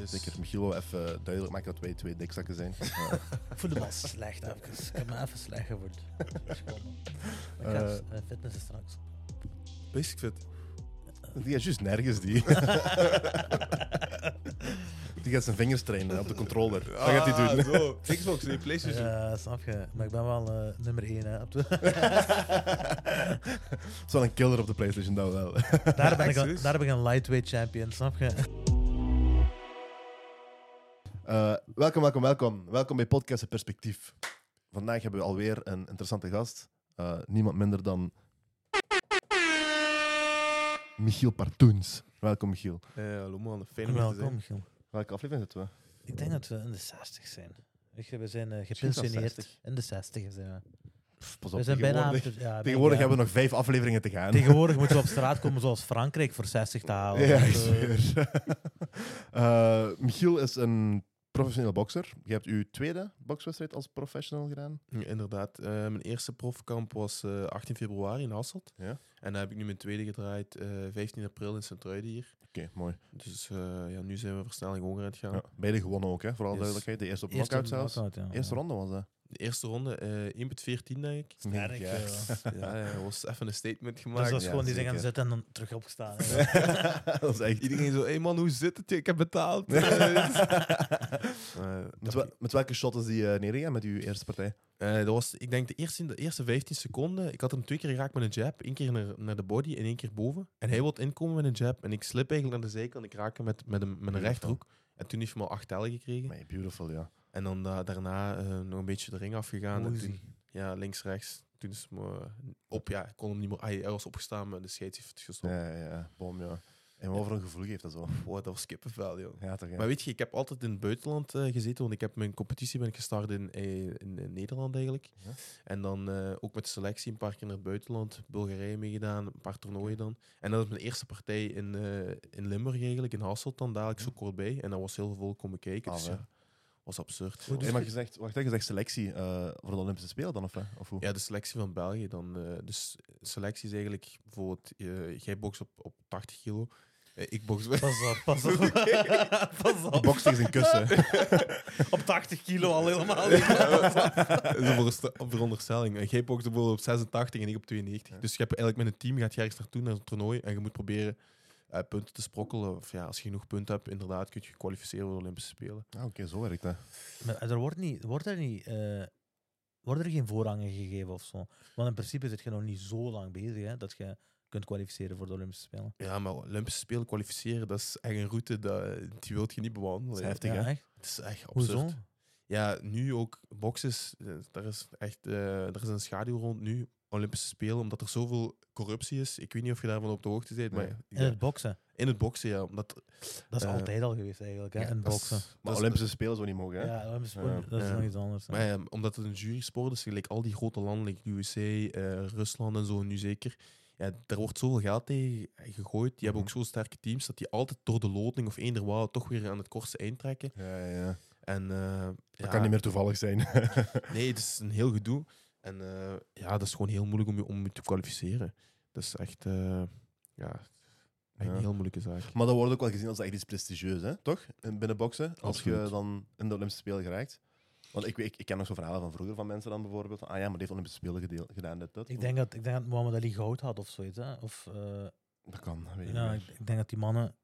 Yes. Zeker, Michiel wil even duidelijk maken dat wij twee dikzakken zijn. Eh, Ik voelde me al slecht even. Ik heb me even slecht gevoeld. Ik ga fitnessen straks. Basic fit. die is juist nergens, die. die gaat zijn vingers trainen op de controller. Dat gaat hij doen. Ah, Zo. Xbox, nee, PlayStation. Ja, snap je. Maar ik ben wel nummer 1. Hè, op de Het is wel een killer op de PlayStation, dat wel. daar, ben ik een, daar ben ik een lightweight champion, snap je? Eh, welkom, welkom, welkom. Welkom bij Podcast Perspectief. Vandaag hebben we alweer een interessante gast. Eh, niemand minder dan. Michiel Partoens. Welkom, Michiel. Eh, hallo man, fijn om hier te Welkom, zijn. Michiel. Welke aflevering zitten we? Ik denk dat we in de 60 zijn. Weet je, we zijn eh, gepensioneerd. 60. In de 60 zijn we. Pff, Pas We op, zijn bijna aan tegenwoordig, het- ja, tegenwoordig ja. hebben we nog vijf afleveringen te gaan. Tegenwoordig moeten we op straat komen zoals Frankrijk voor 60 te halen. Ja, ik Dus, eh, zweer. Eh, Michiel is een professioneel bokser. Je hebt uw tweede bokswedstrijd als professional gedaan. Ja, inderdaad. Eh, mijn eerste profkamp was eh, 18 februari in Hasselt. Ja. En dan heb ik nu mijn tweede gedraaid eh 15 april in Sint-Truiden hier. Oké, mooi. Dus eh, ja, nu zijn we versnelling hoger aan het gaan. Ja, beide gewonnen ook, hè? vooral Yes. duidelijkheid. De eerste op knockout zelfs. knockout, ja. Eerste ronde was dat. De eerste ronde, eh 1 met 14 denk ik. Sterk, Ja. eh. ja, ja, dat was even een statement Dus gemaakt. dat is ja, gewoon die zijn zeker. gaan zitten en dan terug opgestaan. dat is echt... Iedereen zo, hé hey man, hoe zit het? Ik heb betaald. Eh, Met, wel- met welke shot is die uh, neergegaan met uw eerste partij? Eh, dat was, ik denk, de eerste, de eerste 15 seconden. Ik had hem twee keer geraakt met een jab. Eén keer naar, naar de body en één keer boven. En hij wilde inkomen met een jab. En ik slip eigenlijk naar de zijkant. Ik raak hem met, met, een, met rechterhoek. En toen heeft hij me al acht tellen gekregen. Nee, beautiful, ja. En dan da- daarna eh, nog een beetje de ring afgegaan. En toen, ja, links, rechts. Toen is het me op. Ja, ik kon hem niet meer... ah, hij was opgestaan, maar de scheids heeft het gestopt. Ja, ja. Bom, ja. En wat voor een gevoel geeft dat zo? Wow, dat was kippenvel, joh. Ja, toch, ja. Maar weet je, ik heb altijd in het buitenland eh, gezeten, want ik heb mijn competitie ben ik gestart in, eh, in, in Nederland eigenlijk. Ja. En dan ook met selectie een paar keer naar het buitenland, Bulgarije meegedaan, een paar toernooien dan. En dat was mijn eerste partij in, in Limburg eigenlijk, in Hasselt dan, dadelijk zo kort bij. En daar was heel veel komen kijken, Ah, dus ja, was absurd. Doe Hey, maar je zegt, wacht, je zegt selectie eh, voor de Olympische Spelen dan, of, hè? of hoe? Ja, de selectie van België dan. eh, dus selectie is eigenlijk bijvoorbeeld, eh, jij bokst op, op 80 kilo, eh, ik box Pas op, pas op. pas Die op. bokst tegen zijn kussen. Op 80 kilo al helemaal. Dat is een veronderste- een veronderstelling. En Jij boxt bijvoorbeeld op 86 en ik op 92. Ja. Dus je hebt eigenlijk met een team gaat je ergens naartoe naar een toernooi en je moet proberen eh, punten te sprokkelen. Of ja, als je genoeg punten hebt, inderdaad, kun je je kwalificeren voor de Olympische Spelen. Ah, Oké, zo werkt dat. Maar er wordt, niet, wordt er niet... eh, worden er geen voorrangen gegeven of zo? Want in principe zit je nog niet zo lang bezig hè, dat je kunt kwalificeren voor de Olympische Spelen. Ja, maar Olympische Spelen kwalificeren, dat is echt een route dat, die wilt je niet bewandelen. Dat is ja. heftig, Ja, hè? echt? Het is echt absurd. Hoezo? Ja, nu ook bokses. eh, Daar is echt eh, er is een schaduw rond nu. Olympische Spelen, omdat er zoveel corruptie is. Ik weet niet of je daarvan op de hoogte bent, maar In het boksen. in het boksen, ja. Omdat, Dat is Eh, altijd al geweest eigenlijk, hè, ja, in is- boksen. Maar is- Olympische Spelen zou niet mogen, hè? Ja, Olympische sport, dat is nog iets anders. hè. Maar ja, omdat het een jurysport is, gelijk al die grote landen, like USA, eh, Rusland en zo, nu zeker. Ja, daar wordt zoveel geld tegen gegooid. Die hebben ook Mhm. zo sterke teams dat die altijd door de loting of eender wat toch weer aan het kortste eind trekken. Ja, ja, ja. En eh, Dat ja, kan niet meer toevallig zijn. Nee, het is een heel gedoe. En eh, ja, dat is gewoon heel moeilijk om je, om je te kwalificeren. Dat is echt, eh, ja, echt Ja. een heel moeilijke zaak. maar dat wordt ook wel gezien als echt iets prestigieus, hè? toch? In- Binnen boksen, als je dan in de Olympische Spelen geraakt. Want ik, weet- ik, ik ken nog zo verhalen van vroeger van mensen dan bijvoorbeeld. Van, ah ja, maar die heeft Olympische Spelen gedeel- gedaan, dit, dat. Ik denk dat, ik denk dat Mohammed Ali goud had of zoiets. Hè? Of, eh, Dat kan, weet ik ja, niet ik, ik denk dat die mannen...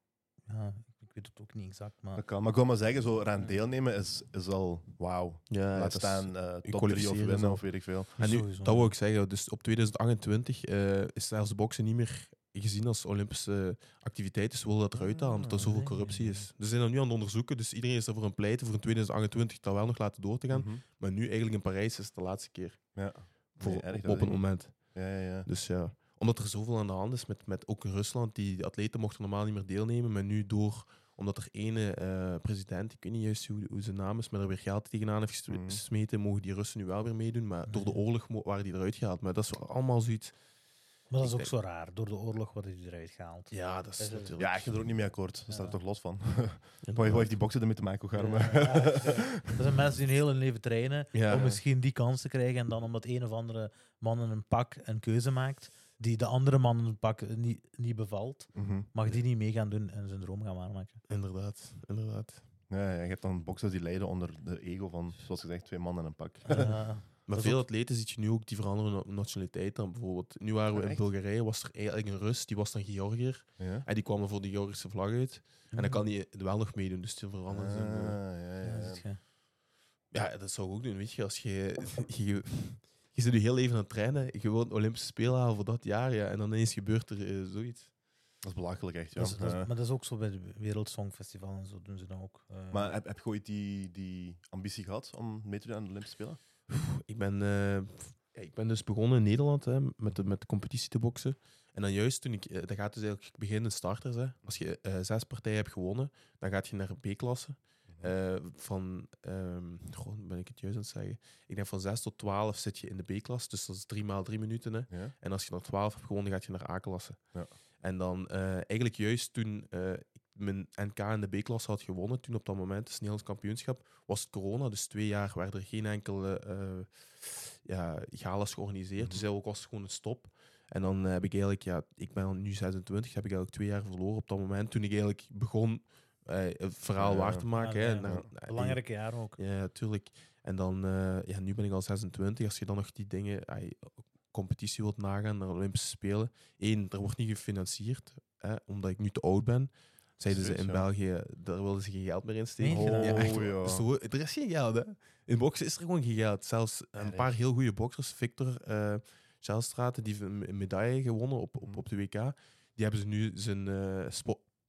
Ja, weet het ook niet exact, maar... Dat kan. Maar ik wil maar zeggen, zo eraan deelnemen is, is al wauw. Ja, Laat staan eh top 3 of winnen of weet ik veel. En nu, Sowieso. dat wil ik zeggen. Dus op 2028 eh, is zelfs boksen niet meer gezien als Olympische activiteit. Dus we willen dat eruit halen, omdat er Ah, zoveel nee. corruptie is. Dus ze zijn dat nu aan het onderzoeken. Dus iedereen is ervoor aan het pleiten voor in 2028 dat wel nog laten door te gaan. Mhm. Maar nu eigenlijk in Parijs is het de laatste keer. Ja. Voor, Nee, erg, op, op een moment. Ja, ja, ja. Dus ja, omdat er zoveel aan de hand is met, met ook in Rusland, die atleten mochten normaal niet meer deelnemen, maar nu door, omdat er ene eh, president, ik weet niet juist hoe, hoe zijn naam is, maar er weer geld tegenaan heeft Mhm. gesmeten, mogen die Russen nu wel weer meedoen, maar door de Mhm. oorlog waren die eruit gehaald. Maar dat is allemaal zoiets, Maar dat is ook zo raar. Door de oorlog worden die eruit gehaald. ja, dat is natuurlijk... Ja, ik ga er ook niet mee akkoord. Dat staat er Ja. toch los van. Wat heeft die boksen ermee te maken? Hoe het Ja, maar? ja, ja. Er zijn mensen die hun leven trainen Ja. om misschien die kans te krijgen. En dan omdat een of andere man in een pak een keuze maakt, die de andere mannen pak niet, niet bevalt, Mhm. mag die niet mee gaan doen en zijn droom gaan waarmaken. Inderdaad, inderdaad. Ja, ja, je hebt dan boxers die lijden onder de ego van, zoals gezegd, twee mannen en een pak. Ja. Maar veel atleten zie je nu ook die veranderen op nationaliteit dan. Bijvoorbeeld, nu waren we Ah, in echt? Bulgarije, was er eigenlijk een Rus, die was dan Georgiër. Ja? En die kwam dan voor de Georgische vlag uit. En dan kan hij wel nog meedoen, dus die veranderen Ah, zijn, eh, ja, ja, Ja, ziet. Ja, dat zou ik ook doen, weet je. Als je, je, je zit nu heel even aan het trainen, je wilt Olympische Spelen halen voor dat jaar, ja, en dan ineens gebeurt er eh, zoiets. Dat is belachelijk, echt. Ja. Dat is- dat is- Ja. maar dat is ook zo bij het Wereldsongfestival en zo doen ze dan ook. eh. Maar heb, heb je ooit die, die ambitie gehad om mee te doen aan de Olympische Spelen? Ik ben, eh, ja, ik ben dus begonnen in Nederland hè, met, de, met de competitie te boksen. En dan juist toen ik, dat gaat dus eigenlijk beginnen starters. Hè. Als je eh, zes partijen hebt gewonnen, dan gaat je naar B-klasse. Eh, van, ehm goh, ben ik het juist aan het zeggen? Ik denk van 6 tot 12 zit je in de B-klas, dus dat is 3 maal 3 minuten. Hè. Ja? En als je naar 12 hebt gewonnen, gaat je naar A-klasse. Ja. En dan eh, eigenlijk juist toen eh, ik mijn NK in de B-klasse had gewonnen, toen op dat moment, het Nederlands kampioenschap, was het corona. Dus twee jaar werden er geen enkele eh ja, galas georganiseerd. Mhm. Dus eigenlijk was het gewoon een stop. En dan heb ik eigenlijk, ja, ik ben nu 26, heb ik eigenlijk twee jaar verloren op dat moment. Toen ik eigenlijk begon eh, het verhaal Ja, waar te maken. Ja, hè. dan- ja. Belangrijke jaar ook. ja, natuurlijk. En dan, eh, ja, nu ben ik al 26. Als je dan nog die dingen, competitie wilt nagaan naar de Olympische Spelen. Eén, er wordt niet gefinancierd, hè, omdat ik nu te oud ben. Zeiden ze in. België, daar wilden ze geen geld meer in steken. Je dat? Ja, echt, Oh, ja. Zo, er is geen geld, hè. In boksen is er gewoon geen geld. Zelfs een paar heel goede boksers, Victor uh, die heeft een medaille gewonnen op, op, Mhm. op de WK. Die hebben ze nu zijn eh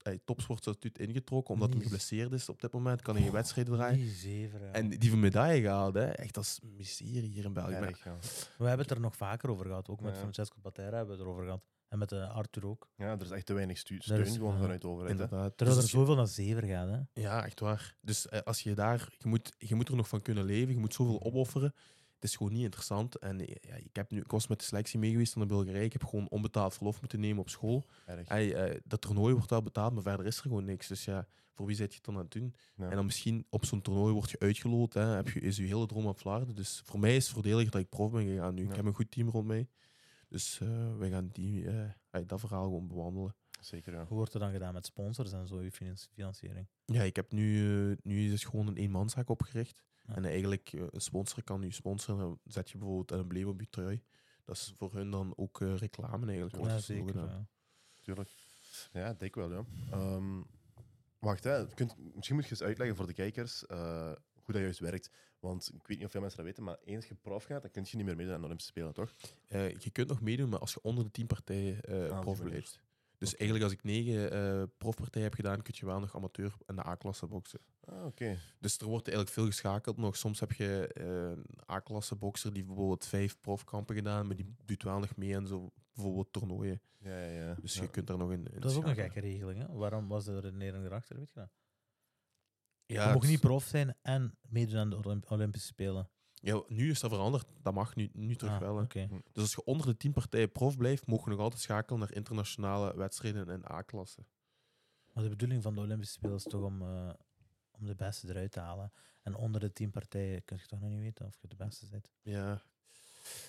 spo- ai, topsportstatuut ingetrokken, omdat hij Nice. geblesseerd is op dit moment. Kan hij geen wedstrijden draaien. Die zeven. ja. En die een medaille gehaald, hè. Echt, dat is miserie hier in België. Maar- Erg, ja. We hebben het er nog vaker over gehad. Ook met Ja. Francesco Patera hebben we het erover gehad. En met eh, Arthur ook. ja, er is echt te weinig steun is- gewoon vanuit de overheid. Inderdaad. Terwijl Dus er als je- zoveel naar zeven gaat. Hè. ja, echt waar. Dus eh, als je daar, je moet, je moet er nog van kunnen leven, je moet zoveel opofferen. Het is gewoon niet interessant. En eh, ja, ik, heb nu, ik was met de selectie mee geweest naar Bulgarije. Ik heb gewoon onbetaald verlof moeten nemen op school. Hey, eh, dat toernooi wordt wel betaald, maar verder is er gewoon niks. Dus ja, voor wie zit je het dan aan het doen? Ja. En dan misschien op zo'n toernooi word je uitgeloot. Hè, heb je, is je hele droom aan flarden. Dus voor mij is het voordelig dat ik prof ben gegaan nu. Ja. Ik heb een goed team rond mij. Dus eh wij gaan die, eh, hey, dat verhaal gewoon bewandelen. Zeker, ja. Hoe wordt er dan gedaan met sponsors en zo, je finan- financiering? Ja, ik heb nu, nu is het gewoon een eenmanszaak opgericht. En eigenlijk, eh, een sponsor kan nu sponsoren. Dan zet je bijvoorbeeld een embleem op je trui. Dat is voor hun dan ook eh, reclame eigenlijk. wordt Ja, er zeker. ja. Tuurlijk. Ja, denk wel, ja. Ehm, wacht, hè. Je Kunt, misschien moet je eens uitleggen voor de kijkers eh, hoe dat juist werkt. Want ik weet niet of veel mensen dat weten, maar eens je prof gaat, dan kun je niet meer meedoen aan de Olympische Spelen, toch? Eh, je kunt nog meedoen, maar als je onder de tien partijen eh die prof manier. blijft. Dus eigenlijk als ik negen eh, profpartijen heb gedaan, kun je wel nog amateur en de A-klasse boksen. Ah, oké. Dus er wordt eigenlijk veel geschakeld nog. Soms heb je eh, een A-klasse bokser die bijvoorbeeld vijf profkampen gedaan, maar die doet wel nog mee aan zo bijvoorbeeld toernooien. Ja, ja, ja. Dus Ja. je kunt daar nog in, in Dat is ook een gekke regeling. Hè? Waarom was de redenering erachter? Weet je dat? Ja, je mag het- niet prof zijn en meedoen aan de Olymp- Olympische Spelen. Ja, nu is dat veranderd. Dat mag nu, nu terug Ah, wel. hè. oké. Dus als je onder de 10 partijen prof blijft, mogen we nog altijd schakelen naar internationale wedstrijden in A-klasse. Maar de bedoeling van de Olympische Spelen is toch om, eh, om de beste eruit te halen. En onder de tien partijen kun je toch nog niet weten of je de beste bent. Ja.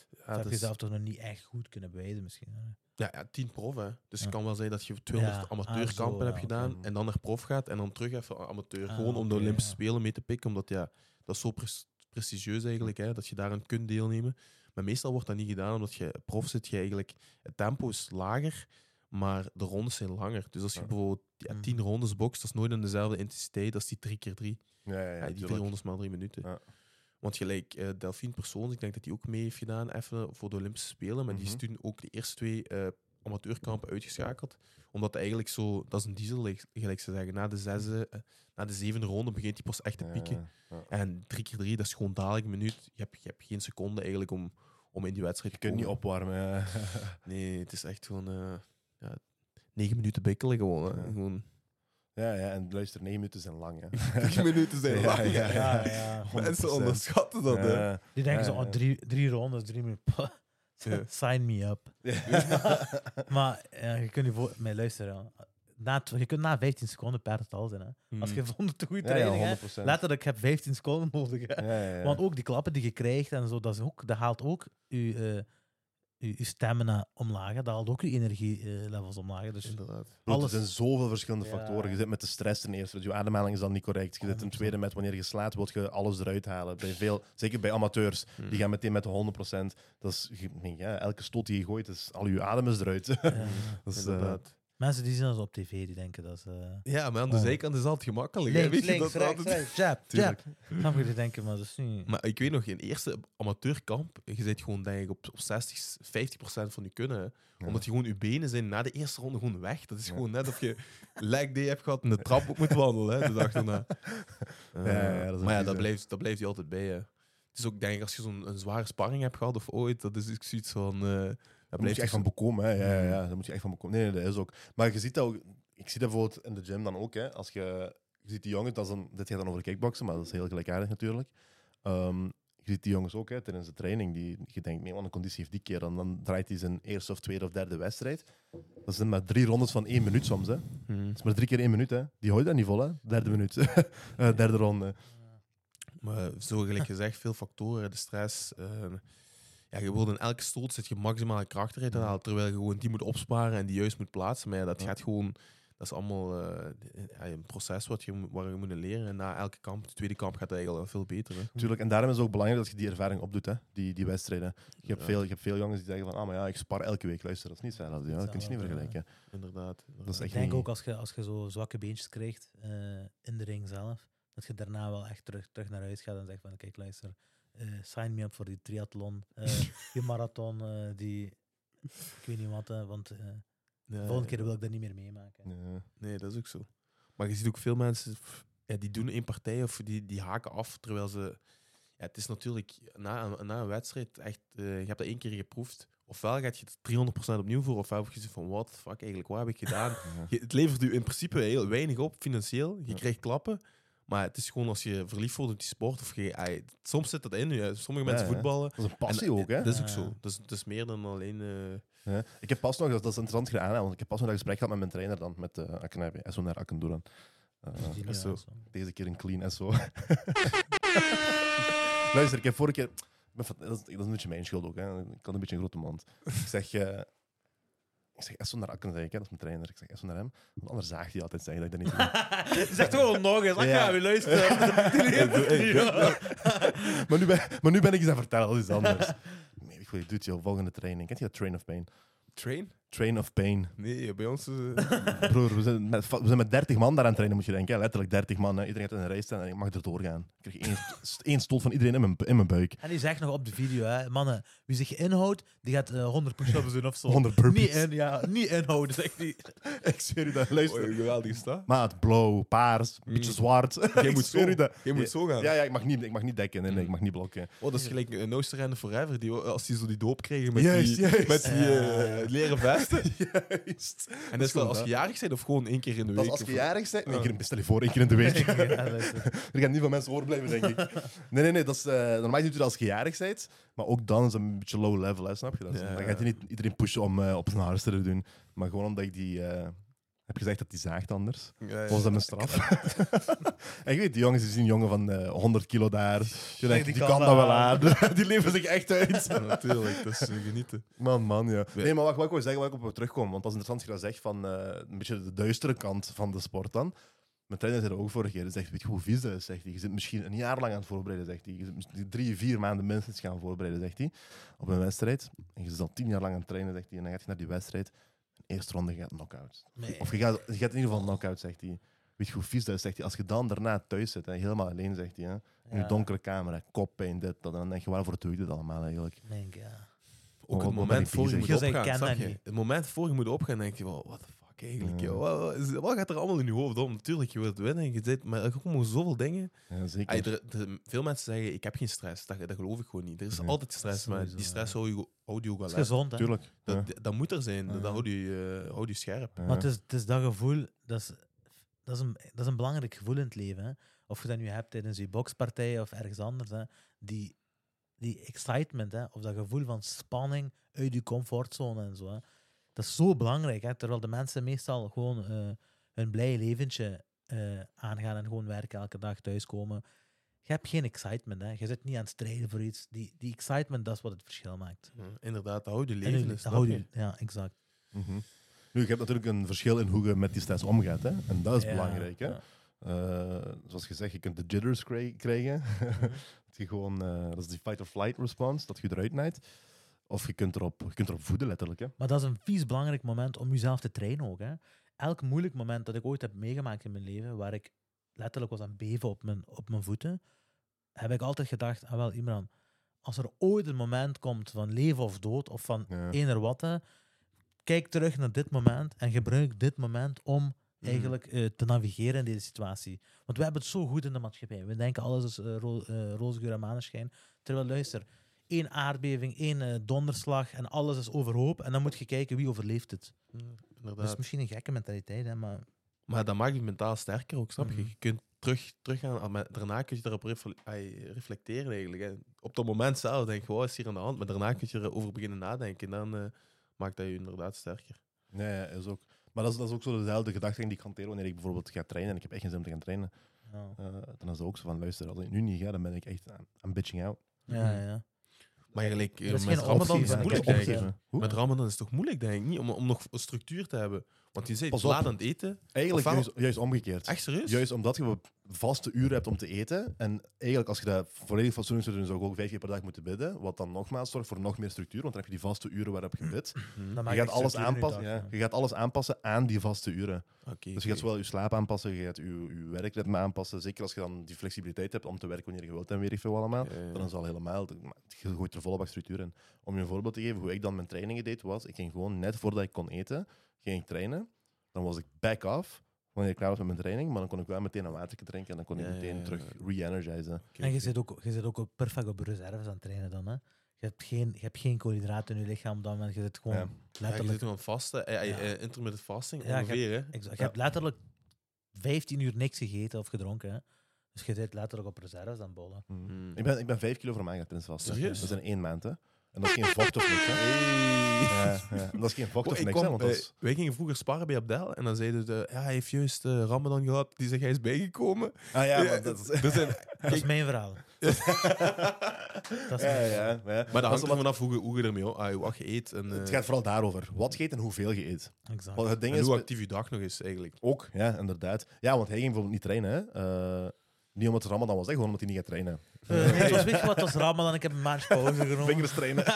Ja, heb dat je is- zelf toch nog niet echt goed kunnen bewijzen misschien. hè? ja, ja, 10 prof, hè. Dus Ja. het kan wel zijn dat je 200 Ja, ah, amateurkampen zo, hebt gedaan en dan naar prof gaat en dan terug even amateur. Ah, Gewoon om de Olympische. Spelen mee te pikken, omdat ja, dat is zo pres- prestigieus eigenlijk, hè, dat je daaraan kunt deelnemen. Maar meestal wordt dat niet gedaan, omdat je prof zit, je eigenlijk, het tempo is lager, maar de rondes zijn langer. Dus als je Ja. bijvoorbeeld ja, Mhm. 10 rondes bokst, dat is nooit in dezelfde intensiteit als die 3 keer 3 Ja, ja, ja, Ja, die drie rondes maar drie minuten. Ja. Want gelijk eh Delphine Persoons, ik denk dat die ook mee heeft gedaan even voor de Olympische Spelen. Maar die is Mhm. toen ook de eerste twee eh, amateurkampen uitgeschakeld. Omdat eigenlijk zo, dat is een diesel, gelijk- ze zeggen. Na de, zesde, eh, na de zevende ronde begint die pas echt te pieken. ja. En drie keer drie, dat is gewoon dadelijk een minuut. Je hebt, je hebt geen seconde eigenlijk om, om in die wedstrijd Je te kunt niet komen. opwarmen. Ja. Nee, het is echt gewoon eh, ja, negen minuten bikkelen gewoon. Hè. Ja. gewoon ja, ja, en luister, negen minuten zijn lang. Hè. negen minuten zijn Ja, lang. ja, Ja, ja. 100%. Mensen onderschatten dat. hè. Die denken Ja, zo, oh, drie, drie rondes, drie minuten. Ja. Sign me up. maar ja, je kunt je voor... Maar luister, ja. na, je kunt na 15 seconden per het al zijn. Hè. Als je Mm. vond het een goede Ja, ja, training hebt, 100%. letterlijk, ik heb 15 seconden nodig. Hè. Ja, ja, ja. Want ook die klappen die je krijgt en zo, dat, is ook, dat haalt ook je, eh, je, je stamina omlaag. Dat haalt ook je energielevels omlaag. Dus Inderdaad. Alles- Er zijn zoveel verschillende Ja. factoren. Je zit met de stress ten eerste, dus je ademhaling is dan niet correct. Je zit ten 100%. tweede met wanneer je slaat, wil je alles eruit halen. Bij veel, zeker bij amateurs, Hmm. die gaan meteen met de 100%. Dat is, ja, elke stoot die je gooit, is, al je adem is eruit. ja. dat is, eh, Inderdaad. Mensen die zien ons op tv, die denken dat ze... Ja, maar aan de Oh. zijkant is altijd gemakkelijk. hè. links, Weet je, links, dat rechts, altijd- rechts, jab, jab. Snap je? Die denken, maar dat is niet... Maar ik weet nog, in eerste amateurkamp, je zit gewoon denk ik, op, op 60, 50% van je kunnen. Ja. Omdat je gewoon je benen zijn na de eerste ronde gewoon weg. Dat is Ja. gewoon net of je leg day hebt gehad en de trap op moet wandelen. Hè, de dag daarna. Ja, ja, dat is maar ja, dat blijft, dat blijft je altijd bij. Hè. Het is ook, denk ik, als je zo'n een zware sparring hebt gehad of ooit, dat is zoiets van. eh dat Daar moet je echt van bekomen. Hè. Ja, ja, Mm. ja, daar moet je echt van bekomen. Nee, nee, dat is ook. Maar je ziet dat ook. Ik zie dat bijvoorbeeld in de gym dan ook. Hè. Als je, je ziet die jongens, dat is dit gaat dan over kickboksen, maar dat is heel gelijkaardig natuurlijk. Ehm, je ziet die jongens ook hè, tijdens de training. Die, je denkt, nee, wat een conditie heeft die keer. Dan, dan draait hij zijn eerste of tweede of derde wedstrijd. Dat zijn maar drie rondes van één minuut soms. Hè. Dat Hmm. is maar drie keer één minuut. Hè. Die houdt dat niet vol. Hè. Derde minuut. Eh, derde ronde. Maar zo gelijk gezegd, veel factoren, de stress. eh, ja, je wilt in elke stoot zit je maximale kracht eruit te halen, terwijl je gewoon die moet opsparen en die juist moet plaatsen. Maar ja, dat Ja. gaat gewoon, dat is allemaal eh, een proces wat je, waar je moet leren. En na elke kamp, de tweede kamp, gaat het eigenlijk al veel beter. Hè. Tuurlijk. En daarom is het ook belangrijk dat je die ervaring opdoet, hè. Die, die wedstrijden. Je hebt, Ja. veel, je hebt veel jongens die zeggen van, ah, maar ja, ik spar elke week. Luister, dat is niet hetzelfde. Ja. Dat kun je niet Hetzelfde, ja. vergelijken. Inderdaad. Dat is echt Ik denk niet- ook als je, als je zo zwakke beentjes krijgt eh, in de ring zelf, dat je daarna wel echt terug, terug naar huis gaat en zegt van kijk luister, sign me up voor die triathlon, eh, die marathon, eh, die ik weet niet wat, eh, want eh, de volgende keer wil ik dat niet meer meemaken. Nee, dat is ook zo. Maar je ziet ook veel mensen, ja, die doen één partij of die, die haken af, terwijl ze... Ja, het is natuurlijk na, een- na een wedstrijd echt... eh, je hebt dat één keer geproefd. Ofwel gaat je het 300% opnieuw voor, ofwel heb je van, the fuck, eigenlijk, wat heb ik gedaan? Ja. Je- het levert u in principe heel weinig op, financieel. Je krijgt klappen. Maar het is gewoon als je verliefd wordt op die sport, of je, soms zit dat in je. Sommige mensen Ja, ja. voetballen. Dat is een passie En, ook, hè. Dat is ook Ja. zo. Dat is, dat is meer dan alleen... eh, Ja. Ik heb pas nog, dat, dat is interessant gedaan, want ik heb pas nog een gesprek gehad met mijn trainer dan, met uh, Akenabe, SO naar. Uh, al deze keer een clean SO. Luister, ik heb vorige keer... Dat is, dat is een beetje mijn schuld ook, hè. ik had een beetje een grote mond. Ik zeg... eh ik zeg Esso naar Akken, zeg ik, hè, dat is mijn trainer. Ik zeg Esso naar hem. Want anders zaagt hij altijd zeggen dat ik dat niet doe. Zeg gewoon nog eens, Ja. weer luisteren. maar, nu ben, maar nu ben ik iets aan het vertellen, dat is anders. Nee, ik weet, doet jouw volgende training. Kent je dat Train of Pain? train? Train of Pain. Nee, bij ons... eh, Broer, we zijn, met, we zijn met 30 man daar aan het trainen, moet je denken. hè. Letterlijk 30 man. Hè. Iedereen gaat in een rij staan en ik mag er doorgaan. Ik krijg één, st- één stoot van iedereen in mijn, in mijn buik. En die zegt nog op de video, hè, mannen, wie zich inhoudt, die gaat eh, 100 push-ups doen of zo. 100 Niet, burpees. in, ja, niet inhouden, zegt hij. ik zweer u dat. Luister. oh, geweldige sta. Maat, blauw, paars, een beetje Mm. zwart. Jij ik moet zo. dat. Je moet zo gaan. Ja, ja ik, mag niet, ik mag niet dekken. Nee, nee, ik Mm. mag niet blokken. Oh, dat is gelijk een no surrender forever. Die, als die zo die doop kregen met die. Met die eh, Ja. leren Juist. En dat is dat als je jarig bent of gewoon één keer in de Dat week? als je jarig bent. Nee, Ah. één keer- stel je voor, één keer in de week. Er gaan niet veel mensen overblijven, denk ik. Nee, nee, nee. Dat is, eh, normaal doet je dat als je jarig bent. Maar ook dan is het een beetje low level, hè, snap je dat? Ja. Dan gaat je niet iedereen pushen om eh, op zijn te doen. Maar gewoon omdat ik die... eh, heb gezegd dat die zaagt anders. Ja, ja. Was dat mijn straf? en je weet, die jongens die zien jongen van eh 100 kilo daar. Die, denken, die die, kan kan dat wel aan. die leven zich echt uit. Ja, natuurlijk, dat is genieten. Man, man, ja. Nee, maar wat, wat ik wil zeggen, waar ik op wil terugkomen, want dat is interessant dat je dat zegt van eh, een beetje de duistere kant van de sport dan. Mijn trainer zei dat ook vorige keer. Hij zegt, weet je hoe vies dat is, zegt hij. Je zit misschien een jaar lang aan het voorbereiden, zegt hij. Je zit drie, vier maanden minstens gaan voorbereiden, zegt hij. Op een wedstrijd. En je zit al tien jaar lang aan het trainen, zegt hij. En dan gaat je naar die wedstrijd. Eerste ronde gaat knock-out. Nee. Of je gaat, je gaat in ieder geval knock-out, zegt hij. Weet je hoe vies dat is, zegt hij. Als je dan daarna thuis zit, hè, helemaal alleen, zegt hij. Hè, in Ja. je donkere kamer, koppijn, dit, dat. En dan denk je, waarvoor doe je dit allemaal eigenlijk? Denk, ja. Ook Wat- het wat moment voor je moet opgaan, je? Het moment voor je moet opgaan, denk je wel, the fuck eigenlijk, joh. Wat, gaat er allemaal in je hoofd om? Natuurlijk, je wilt winnen, en je zit, maar er komen zoveel dingen. Ja, zeker. Ay, er- er- veel mensen zeggen, ik heb geen stress. Dat, dat geloof ik gewoon niet. Er is altijd stress, maar die stress ja. hou je, houdt je ook wel Dat is uit. gezond, hè. Tuurlijk. Dat, ja. dat moet er zijn. Dat, Ja. dat houdt je, eh, je scherp. Ja. Maar het is, het is dat gevoel, dat is, dat, is een, dat is een belangrijk gevoel in het leven. Hè. Of je dat nu hebt tijdens je bokspartij of ergens anders. Hè. Die, die excitement, hè, of dat gevoel van spanning uit je comfortzone en zo. Hè. Dat is zo belangrijk. Hè, terwijl de mensen meestal gewoon eh, hun blije leventje eh, aangaan en gewoon werken elke dag thuiskomen. je hebt geen excitement. Hè. Je zit niet aan het strijden voor iets. Die, die excitement, dat is wat het verschil maakt. Ja, inderdaad, dat houdt je En leven. dus, dat je? je- Ja, exact. Mhm. Nu, je hebt natuurlijk een verschil in hoe je met die stress omgaat. Hè? En dat is Ja, belangrijk. Hè? ja. Eh, zoals gezegd, je kunt de jitters kri- krijgen. dat, je gewoon, eh, dat is die fight-or-flight response, dat je eruit nijdt. Of je kunt, erop, je kunt erop voeden, letterlijk. Hè? Maar dat is een vies belangrijk moment om jezelf te trainen ook. Hè. Elk moeilijk moment dat ik ooit heb meegemaakt in mijn leven, waar ik letterlijk was aan het beven op mijn, op mijn voeten, heb ik altijd gedacht, ah wel, Imran, als er ooit een moment komt van leven of dood, of van Ja. eender wat, kijk terug naar dit moment en gebruik dit moment om Mhm. eigenlijk eh, te navigeren in deze situatie. Want we hebben het zo goed in de maatschappij. We denken alles is eh, ro eh, roze geur en maneschijn. Terwijl, luister, één aardbeving, één eh, donderslag en alles is overhoop. En dan moet je kijken wie overleeft het. Ja, Dat inderdaad. is misschien een gekke mentaliteit, hè, maar Maar dat maakt je mentaal sterker ook, snap je? Mhm. Je kunt terug, teruggaan, ah, maar daarna kun je erop reflecteren eigenlijk. Hè. Op dat moment zelf denk je, wat is hier aan de hand? Maar daarna kun je erover beginnen nadenken en dan eh, maakt dat je inderdaad sterker. Ja, ja, is ook. Maar dat is, dat is ook zo dezelfde gedachte die ik hanteer wanneer ik bijvoorbeeld ga trainen en ik heb echt geen zin om te gaan trainen. Eh, dan is het ook zo van, luister, als ik nu niet ga, dan ben ik echt aan, aan bitching out. Ja, ja. Maar eigenlijk, eh, met Ramadan is het moeilijk, denk ik. Met Ramadan is het toch moeilijk, denk ik, niet? Om, om nog een structuur te hebben. Want je zit Pas laat op. aan het eten. Eigenlijk juist, juist omgekeerd. Echt serieus? Juist omdat je vaste uren hebt om te eten. En eigenlijk, als je dat volledig fatsoenlijk zou doen, zou je ook vijf keer per dag moeten bidden. Wat dan nogmaals zorgt voor nog meer structuur. Want dan heb je die vaste uren waarop je bidt. Dan maak Je gaat, alles aanpassen, dag, ja, je gaat alles aanpassen aan die vaste uren. Dus je gaat zowel je slaap aanpassen, je gaat je, je werkritme aanpassen. Zeker als je dan die flexibiliteit hebt om te werken wanneer je wilt en weet ik veel allemaal. Dan is het al helemaal. Je gooit er volle bak structuur in. Om je een voorbeeld te geven, hoe ik dan mijn trainingen deed, was: ik ging gewoon net voordat ik kon eten, ging ik trainen. Dan was ik back off wanneer ik klaar was met mijn training, maar dan kon ik wel meteen een water drinken en dan kon ik Ja, meteen ja. terug re-energizen. En je zit ook, je zit ook op- perfect op reserves aan het trainen dan. Hè. Je, hebt geen, je hebt geen koolhydraten in je lichaam op dat moment. Je zit gewoon Ja. Ja, je letterlijk... zit gewoon vasten. Eh, eh, Ja. eh, intermittent fasting, Ja, je ongeveer, hè? exact, je Ja. hebt letterlijk 15 uur niks gegeten of gedronken. Hè. Dus je zit letterlijk op reserves aan het bollen. Hmm. Ik, ben, ik ben vijf kilo van aangegaan tijdens vasten. Serieus? Dat is in één maand. Hè. En dat is geen vocht of niks. Hè. Hey. Ja, ja. En Dat is geen vocht of ik niks. Hè, want dat eh, is... wij gingen vroeger sparren bij Abdel en dan zeiden ze, ja, hij heeft juist eh, Ramadan gehad, die zegt hij is bijgekomen. Ah ja, Ja, maar dat is... er zijn- Dat is mijn verhaal. Dat is Ja, mijn ja, verhaal. ja. maar dat hangt er vanaf hoe, je- hoe je ermee ah, wat je eet en, eh, Het gaat vooral daarover. Wat je eet en hoeveel je eet. Exact. Want het ding en is... hoe actief je dag nog is eigenlijk. Ook, ja, inderdaad. Ja, want hij ging bijvoorbeeld niet trainen. Hè. Eh, niet omdat het Ramadan was, hè, gewoon omdat hij niet gaat trainen. Eh, nee, het was, weet je wat, het was Ramadan. Ik heb een maandje pauze genomen. Vingers trainen.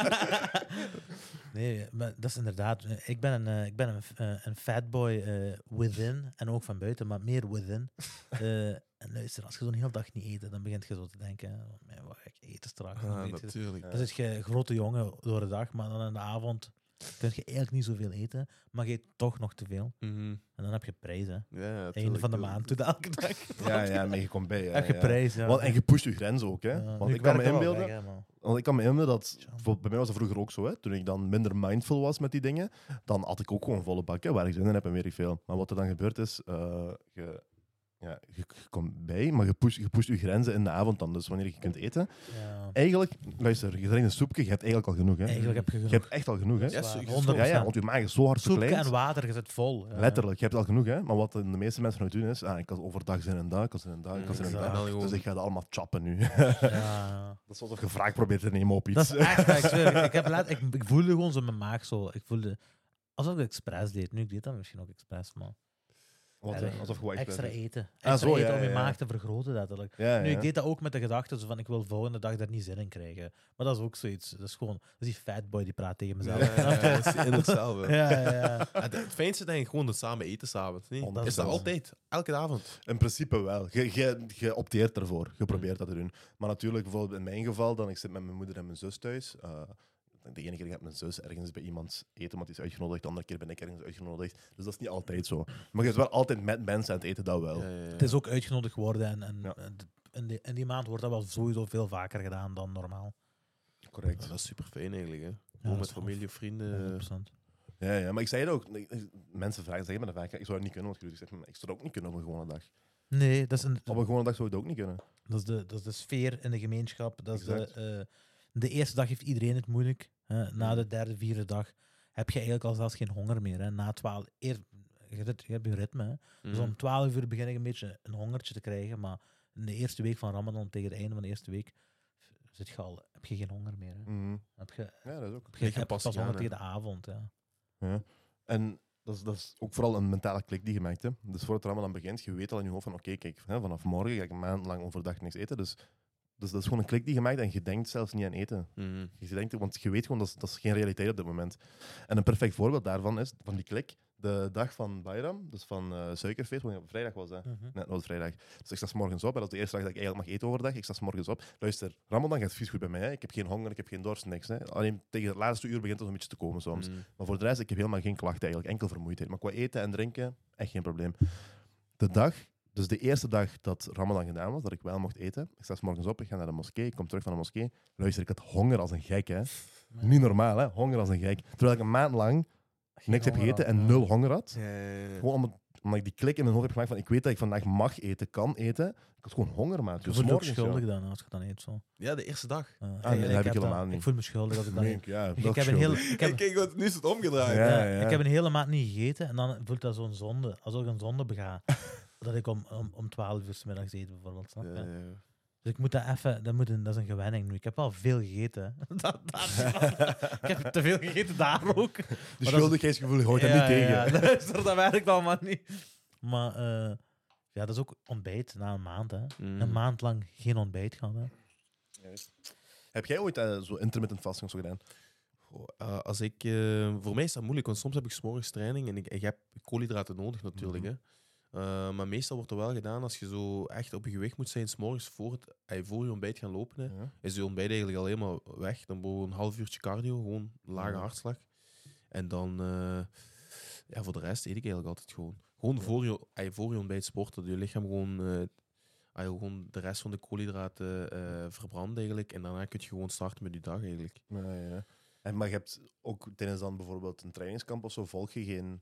Nee, maar dat is inderdaad. eh, Ik ben een, eh, ik ben een, een fatboy within en ook van buiten, maar meer within. En luister, als je zo'n hele dag niet eet, dan begint je zo te denken: "Man, wat ga ik eten straks? Ah, je- natuurlijk. Dan zit je grote jongen door de dag, maar dan in de avond kun je eigenlijk niet zoveel eten, maar je eet toch nog te veel. Mhm. En dan heb je prijs, hè. Ja, ja, Einde tuurlijk, van de maand, doe dat elke dag. ja, ja, maar je komt bij. Ja, heb je ja. prijs, ja. Want, en je pusht je grens ook. Hè. Ja, Want ik kan me inbeelden... weg, hè, man. Want ik kan me inbeelden dat, bij mij was dat vroeger ook zo, hè, toen ik dan minder mindful was met die dingen, dan had ik ook gewoon volle bak, hè, waar ik zin in heb en weet ik veel. Maar wat er dan gebeurt is, eh, je, ja, je, je komt bij, maar je pusht, je pusht je grenzen in de avond dan, dus wanneer je kunt eten. Ja. Eigenlijk, luister, je drinkt een soepje, je hebt eigenlijk al genoeg. Hè. Eigenlijk heb je hebt echt al genoeg, hè. 100%. Ja, ja, want je maag is zo hard Soepje verkleind. en water, je zit vol. Ja. Letterlijk, je hebt al genoeg, hè. Maar wat de meeste mensen nog doen is, ah, ik had overdag zin in dat, ik had zin in dat, ik had zin in Exact. dat. En dan gewoon- Dus ik ga dat allemaal chappen nu. Ja. dat is alsof je wraak probeert te nemen op iets. Dat is echt, ik, zweer, ik, heb laat, ik, ik voelde gewoon zo mijn maag zo. Ik voelde alsof ik expres deed. Nu, ik deed dat misschien ook expres, maar Wat, alsof je extra eten. Ah, Extra zo, eten ja, om je ja, maag te vergroten, letterlijk. Ja, Nu, ja. ik deed dat ook met de gedachte zo van ik wil volgende dag daar niet zin in krijgen. Maar dat is ook zoiets. Dat is gewoon, dat is die fatboy die praat tegen mezelf. ja, dat in hetzelfde. ja, ja, ja. Ja, Het het fijnste denk ik gewoon het samen eten s'avonds. Nee? Is dat altijd? Elke avond? In principe wel. Je, je, je opteert ervoor. Je probeert dat te doen. Maar natuurlijk, bijvoorbeeld in mijn geval, dan ik zit met mijn moeder en mijn zus thuis. eh, de ene keer gaat mijn zus ergens bij iemand eten, want die is uitgenodigd. De andere keer ben ik ergens uitgenodigd. Dus dat is niet altijd zo. Maar je bent wel altijd met mensen aan het eten, dat wel. Ja, ja, ja. Het is ook uitgenodigd worden en, en eh, in, die, in die maand wordt dat wel sowieso veel vaker gedaan dan normaal. Correct. Ja, dat is super fijn eigenlijk. Hè. Gewoon is met familie of vrienden. 100%. Ja, ja, maar ik zei het ook. Mensen vragen, zeggen me dat vaak. Ik zou het niet kunnen, want ik zeg, maar ik zou het ook niet kunnen op een gewone dag. Nee, dat is, een, Op een gewone dag zou ik het ook niet kunnen. dat, is de, dat is de sfeer in de gemeenschap. Dat is de, Exact. De eerste dag heeft iedereen het moeilijk. hè. Na de derde, vierde dag heb je eigenlijk al zelfs geen honger meer. Hè. Na twaalf, eer, je, je hebt je ritme. Hè. Dus Mhm. om 12 uur begin ik een beetje een hongertje te krijgen. Maar in de eerste week van Ramadan, tegen het einde van de eerste week, zit je al, heb je geen honger meer. Hè. Mhm. Heb je, Ja, dat is ook. heb je, pas aan, honger tegen de avond. Ja. Ja. En dat is, dat is ook vooral een mentale klik die je maakt. Hè. Dus voordat het aan begint, je weet al in je hoofd van oké, kijk, hè, vanaf morgen ga ik een maand lang overdag niks eten. Dus, dus dat is gewoon een klik die je maakt en je denkt zelfs niet aan eten. Mhm. Je denkt, want je weet gewoon, dat is, dat is geen realiteit op dit moment. En een perfect voorbeeld daarvan is, van die klik, de dag van Bayram, dus van eh suikerfeest, want vrijdag was dat. Mhm. Nee, dat was vrijdag. Dus ik sta 's morgens op. En dat is de eerste dag dat ik eigenlijk mag eten overdag. Ik sta 's morgens op. Luister, Ramadan gaat vies goed bij mij. Hè. Ik heb geen honger, ik heb geen dorst, niks. Hè. Alleen tegen het laatste uur begint het een beetje te komen soms. Mhm. Maar voor de rest, ik heb helemaal geen klachten eigenlijk. Enkel vermoeidheid. Maar qua eten en drinken, echt geen probleem. De dag, dus de eerste dag dat Ramadan gedaan was, dat ik wel mocht eten. Ik sta 's morgens op, ik ga naar de moskee, ik kom terug van de moskee. Luister, ik had honger als een gek. Hè. Niet normaal, hè. Honger als een gek. Terwijl ik een maand lang Geen niks heb gegeten had, en ja. nul honger had. Ja, ja, ja. Gewoon omdat, omdat ik die klik in mijn hoofd heb gemaakt van ik weet dat ik vandaag mag eten, kan eten. Ik had gewoon honger, maat. Je Dus voelt je schuldig dan als je dan eet. Zo. Ja, de eerste dag. Uh, nee, dat heb ik helemaal niet. Ik voel me schuldig als ik eet. ja, Ik, dat heb is een heel, ik, heb, Kijk, wat, nu is het omgedraaid. Ja, ja, ja. ik heb een hele maand niet gegeten en dan voelt dat zo'n zonde. Alsof ik een zonde bega. dat ik om, om, om 12 uur 's middags eet, bijvoorbeeld. Snap je? Ja, ja. Dus ik moet dat even, dat, moet een, dat is een gewenning nu. Ik heb wel veel gegeten. dat, dat, ik heb te veel gegeten daar ook. De schuldigheidsgevoel er Ja, niet tegen. Ja, luister, dat werkt allemaal niet. Maar eh, ja, dat is ook ontbijt na een maand. Hè. Mhm. Een maand lang geen ontbijt gehad. Hè. Heb jij ooit eh, zo intermittent fasting zo gedaan? Eh, als ik, voor mij is dat moeilijk, want soms heb ik 's morgens training en ik, ik heb koolhydraten nodig natuurlijk. Mhm. hè. Eh, maar meestal wordt er wel gedaan als je zo echt op je gewicht moet zijn, 's morgens voor, het, eh, voor je ontbijt gaan lopen. Hè, Ja. is je ontbijt eigenlijk al helemaal weg. Dan boven een half uurtje cardio, gewoon lage Ja. hartslag. En dan, eh, ja, voor de rest eet ik eigenlijk altijd gewoon. Gewoon voor, je, voor je ontbijt sporten, dat je lichaam gewoon, gewoon de rest van de koolhydraten verbrandt eigenlijk. En daarna kun je gewoon starten met je dag eigenlijk. En, maar je hebt ook tijdens dan bijvoorbeeld een trainingskamp of zo, volg je geen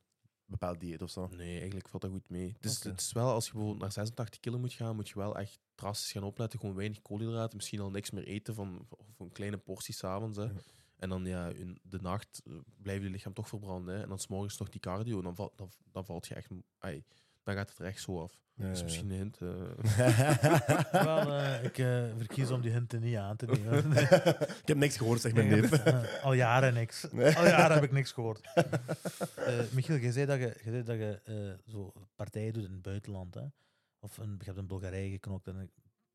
bepaald dieet of zo? Nee, eigenlijk valt dat goed mee. Het is, Oké. het is wel, als je bijvoorbeeld naar 86 kilo moet gaan, moet je wel echt drastisch gaan opletten. Gewoon weinig koolhydraten, misschien al niks meer eten van, of een kleine portie s'avonds. hè. Ja. En dan ja, in de nacht eh, blijft je lichaam toch verbranden. Hè. En dan s'morgens nog die cardio, dan, valt dan, dan valt je echt... ai, dan gaat het er echt zo af. Ja, dat is ja. misschien een hint. eh. Wel, eh, ik eh, verkies om die hinten niet aan te nemen. ik heb niks gehoord, zeg maar neef. Eh, al jaren niks. Nee. Al jaren heb ik niks gehoord. Eh, Michiel, je zei dat je, je, zei dat je eh, zo partijen doet in het buitenland. Hè? Of een, je hebt in Bulgarije geknokt. En ik-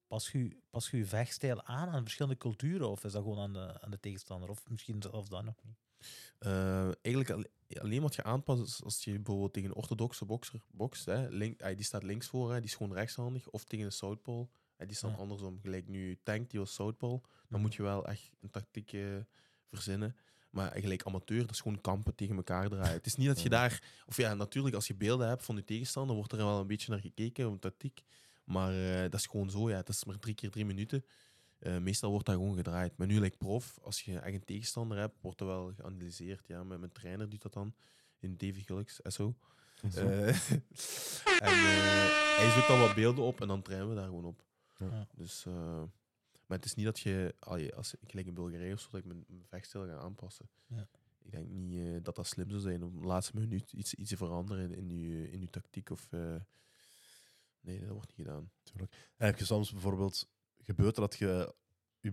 pas je, pas je vechtstijl aan aan verschillende culturen? Of is dat gewoon aan de, aan de tegenstander? Of misschien zelfs dat nog niet? Eh, eigenlijk alle- alleen wat je aanpast als je bijvoorbeeld tegen een orthodoxe bokser bokst. Hè, link, die staat links voor, hè, die is gewoon rechtshandig. Of tegen een southpaw, hè, die staat Ja. andersom. Gelijk nu Tank, die was southpaw. Dan moet je wel echt een tactiek eh, verzinnen. Maar eigenlijk amateur, dat is gewoon kampen tegen elkaar draaien. Het is niet dat je daar... Of ja, natuurlijk, als je beelden hebt van je tegenstander, wordt er wel een beetje naar gekeken, op tactiek. Maar eh, dat is gewoon zo, ja. Het is maar drie keer drie minuten. Eh, meestal wordt dat gewoon gedraaid. Maar nu, like prof, als je echt een tegenstander hebt, wordt dat wel geanalyseerd. Ja. Met mijn trainer doet dat dan in Davy Gulks, SO. Zo. Eh, en eh, hij zoekt dan wat beelden op en dan trainen we daar gewoon op. Ja. Dus, eh, maar het is niet dat je, als ik gelijk in Bulgarije of zo, dat ik mijn, mijn vechtstijl ga aanpassen. Ja. Ik denk niet eh, dat dat slim zou zijn om de laatste minuut iets, iets te veranderen in, in, je, in je tactiek. Of, eh, nee, dat wordt niet gedaan. En heb je soms bijvoorbeeld, gebeurt er dat je je,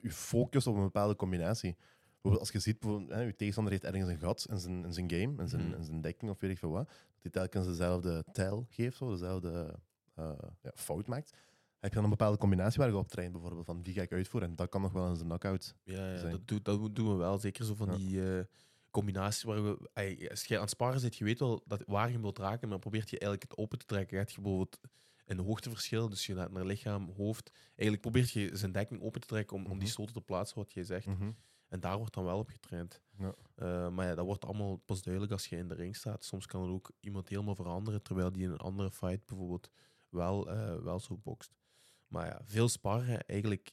je focust op een bepaalde combinatie? Bijvoorbeeld als je ziet, hè, je tegenstander heeft ergens een gat in zijn, in zijn game, in zijn, Mhm. in zijn dekking of weet ik veel wat, dat hij telkens dezelfde tijl geeft, zo, dezelfde eh, ja, fout maakt. Heb je dan een bepaalde combinatie waar je op traint, bijvoorbeeld van die ga ik uitvoeren en dat kan nog wel eens een knockout. Ja, ja zijn. dat, doet, dat doen we wel. Zeker zo van Ja. die eh, combinaties waar we... Als je aan het sparen zit, je weet wel dat, waar je wilt raken, maar probeert je eigenlijk het open te trekken. Je bijvoorbeeld een hoogteverschil, dus je gaat naar lichaam, hoofd. Eigenlijk probeert je zijn dekking open te trekken om, om die Mhm. stoten te plaatsen, wat jij zegt. Mhm. En daar wordt dan wel op getraind. Ja. Eh, maar ja, dat wordt allemaal pas duidelijk als je in de ring staat. Soms kan het ook iemand helemaal veranderen, terwijl die in een andere fight bijvoorbeeld wel, eh, wel zo bokst. Maar ja, veel sparren eigenlijk.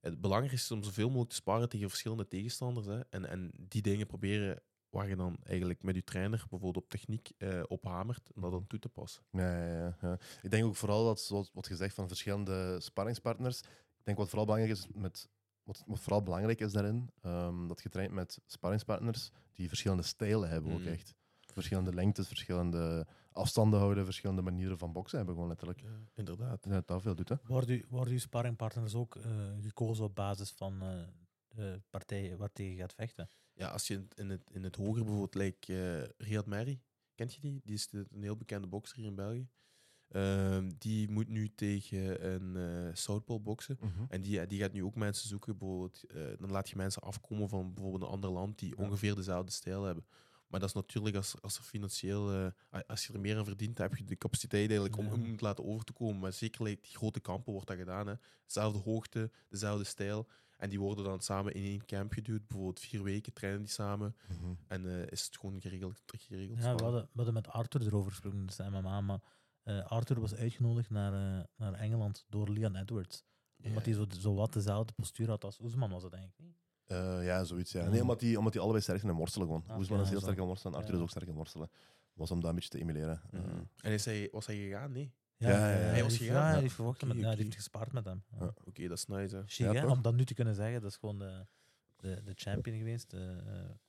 Het belangrijkste is om zoveel mogelijk te sparren tegen verschillende tegenstanders. Hè, en, en die dingen proberen waar je dan eigenlijk met je trainer bijvoorbeeld op techniek eh, op hamert, om dat dan toe te passen. Ja, ja, ja. Ik denk ook vooral dat, zoals wat gezegd van verschillende sparringspartners, ik denk wat vooral belangrijk is, met, wat, wat vooral belangrijk is daarin, ehm, dat je traint met sparringspartners die verschillende stijlen hebben ook Mhm. echt. verschillende lengtes, verschillende afstanden houden, verschillende manieren van boksen hebben, gewoon letterlijk. Ja, inderdaad. Dat dat veel doet, hè. Worden, u- worden uw sparringpartners ook eh, gekozen op basis van eh, de partij waar tegen je gaat vechten? Ja, als je in- in het, in het hoger bijvoorbeeld, like, eh Riyad Meri, kent je die? Die is de- een heel bekende bokser hier in België. Ehm, die moet nu tegen een eh Southpaw boksen. En die, die gaat nu ook mensen zoeken. Bijvoorbeeld, eh, dan laat je mensen afkomen van bijvoorbeeld een ander land die ongeveer dezelfde stijl hebben. Maar dat is natuurlijk als, als er financieel, eh, als je er meer aan verdient, heb je de capaciteit eigenlijk om om het laten over te komen. Maar zeker die grote kampen wordt dat gedaan. Hè. Dezelfde hoogte, dezelfde stijl. En die worden dan samen in één camp geduwd. Bijvoorbeeld vier weken trainen die samen. Mhm. En eh, is het gewoon geregeld. geregeld Ja, we hadden, we hadden met Arthur erover gesproken, dus MMA, maar eh, Arthur was uitgenodigd naar, eh, naar Engeland door Leon Edwards. Omdat hij zo, zo wat dezelfde postuur had als Oesman, was het eigenlijk niet? Eh, ja, zoiets. Ja. Nee, omdat die, omdat die allebei sterk zijn in worstelen gewoon. Ah, Oesman ja, is heel zo. sterk in worstelen, Arthur Ja. is ook sterk in worstelen. Was om dat een beetje te emuleren. Eh, Mhm. En is hij, was hij gegaan? Nee. Ja, ja, ja. Hij, Hij was gegaan? ja, hij heeft Oké, met, ja, hij heeft gespaard met hem. Ja. Ja. Oké, dat is nice. Hè. Om dat nu te kunnen zeggen, dat is gewoon de, de, de champion geweest, uh,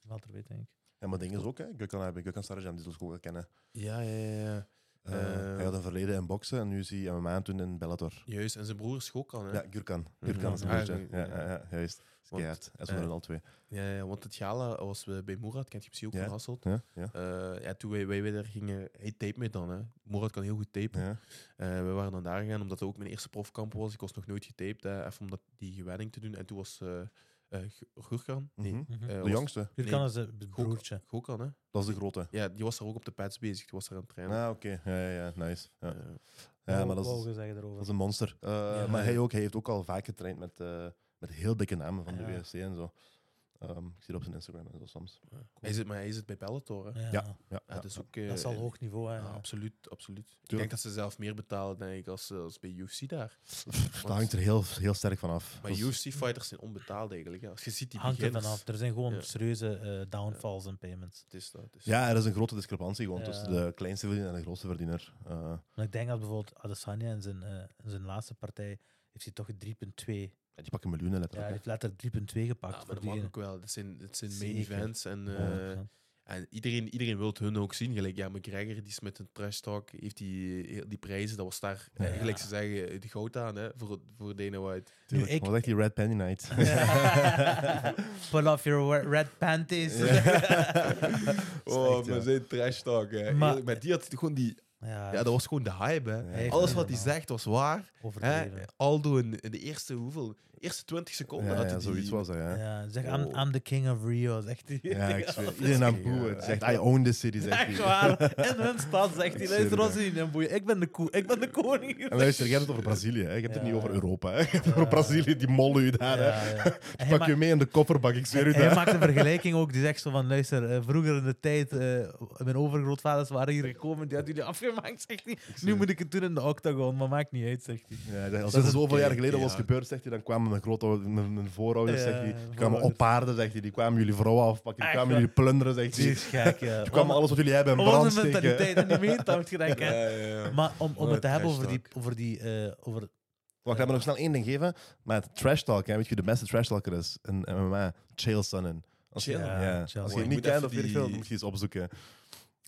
welterweight, denk ik. Ja, maar ding is ook, hè. Gökhan hebben, Gökhan Sarajan, die zullen ze ook wel kennen. Ja, ja, ja. ja. Eh, Eh. hij had een verleden in boksen en nu is hij MMA doen in Bellator. Juist, en zijn broer is ook al. Hè? Ja, Gurkan. Gurkan Mhm. is een Ah, broertje. ja, ja, juist. Is eh, onder al twee. Ja, ja, want het gala was bij Moerad, kent je misschien ook Ja. van Hasselt. Ja, ja. Eh, ja, toen wij, wij daar gingen, hij tape me dan. Hè. Moerad kan heel goed tapen. ja. Eh, we waren dan daar gegaan, omdat het ook mijn eerste profkamp was. Ik was nog nooit getaped, hè, even om dat, die gewenning te doen. En toen was eh eh, Gu- Gurkan, nee, Mhm. eh, De was- jongste, Gurkan Nee, is het broertje. Gokhan, hè? dat is de grote. Ja, die was daar ook op de pads bezig. Die was daar aan het trainen. Ah, oké. Ja, ja, ja, nice. Ja, ja Wat maar dat is, dat is een monster. Eh, Ja, maar ja. hij, ook, hij heeft ook al vaak getraind met, eh, met heel dikke namen van de Ja. UFC en zo. Ehm, ik zie het op zijn Instagram en zo soms. ja. Hij zit, maar hij zit bij Bellator, hè? Ja, Ja, ja, Ja, ja. dat is ook... eh, dat is al hoog niveau. Hè. ja, absoluut, absoluut. Ik denk dat ze zelf meer betalen, denk ik, als, eh, als bij UFC daar. Daar hangt er heel, heel sterk van af. Maar Dat is- UFC-fighters zijn onbetaald eigenlijk. hè. Als je ziet die Hangt er beginners, vanaf. Er zijn gewoon Ja. serieuze eh, downfalls en payments. Het is dat. het is Ja, er is een grote discrepantie gewoon Ja. tussen de kleinste verdiener en de grootste verdiener. Eh, Maar ik denk dat bijvoorbeeld Adesanya in zijn, eh, in zijn laatste partij heeft hij toch een 3.2. ja, die pakken miljoenen Ja, hij letterlijk. heeft letterlijk 3.2 gepakt. Ja, maar voor dat mag ook wel. Dat zijn, dat zijn main events. En, Ja, eh, 100%. en iedereen, iedereen wil hun ook zien. Gelijk, ja, McGregor die is met een trash talk, heeft die, die prijzen. Dat was daar, Ja. eh, gelijk ze zeggen, de goud aan hè, voor, voor Dana White. Tuurlijk. ik- Wat echt die Red Penny Night. Pull off your red panties. oh, maar zijn trash talk. Hè. Maar- met die had gewoon die... ja, Ja, dat was gewoon de hype. Hè. Alles wat hij zegt was waar. Hè. overdreven. Aldo in, in de eerste, hoeveel? Eerste 20 seconden Ja, hij die... zoiets was dat, ja. Ja, zeg, I'm, Oh. I'm the king of Rio, zegt hij. Ja, ik zweer. Iedereen aan echt- boe. Het zegt, echt I own this city, zegt Echt hij. waar. In hun stad zegt hij, Ik luister, het, is niet boeien. Ik ben de koe, ik ben de koning. En luister, jij hebt het over Brazilië, hè. je hebt het niet over Europa. Hè. Je hebt het over Brazilië, die mollen u daar. Hè. Hij Pak je mee in de kofferbak, ik zweer u Hij dat. maakt een vergelijking ook, die zegt zo van, luister, eh, vroeger in de tijd, eh, mijn overgrootvaders waren hier gekomen, die hadden jullie afgemaakt, zegt hij. Nu moet ik het doen in de octagon, maar maakt niet uit, zegt hij. Ja, hij als Dat het is zoveel jaar geleden was gebeurd, zegt hij, dan kwamen mijn, grootouders, mijn, mijn voorouders, Ja, zegt hij, die kwamen voorouders. op paarden, zegt hij, die kwamen jullie vrouwen afpakken, die kwamen jullie plunderen, zegt Die hij. is gek, ja. Die kwamen alles wat jullie hebben in brand Onze mentaliteit steken. en moet je denken. Ja, ja, ja. Maar om, om het te hebben over die, over die, eh, over Wacht, laat me nog snel één ding geven. Maar het trash talk, hè, weet je wie de beste trash talker is in MMA? Chael Sonnen. Als je, Chael? ja, Ja, Als je niet kent of weet ik veel, die- moet je eens opzoeken.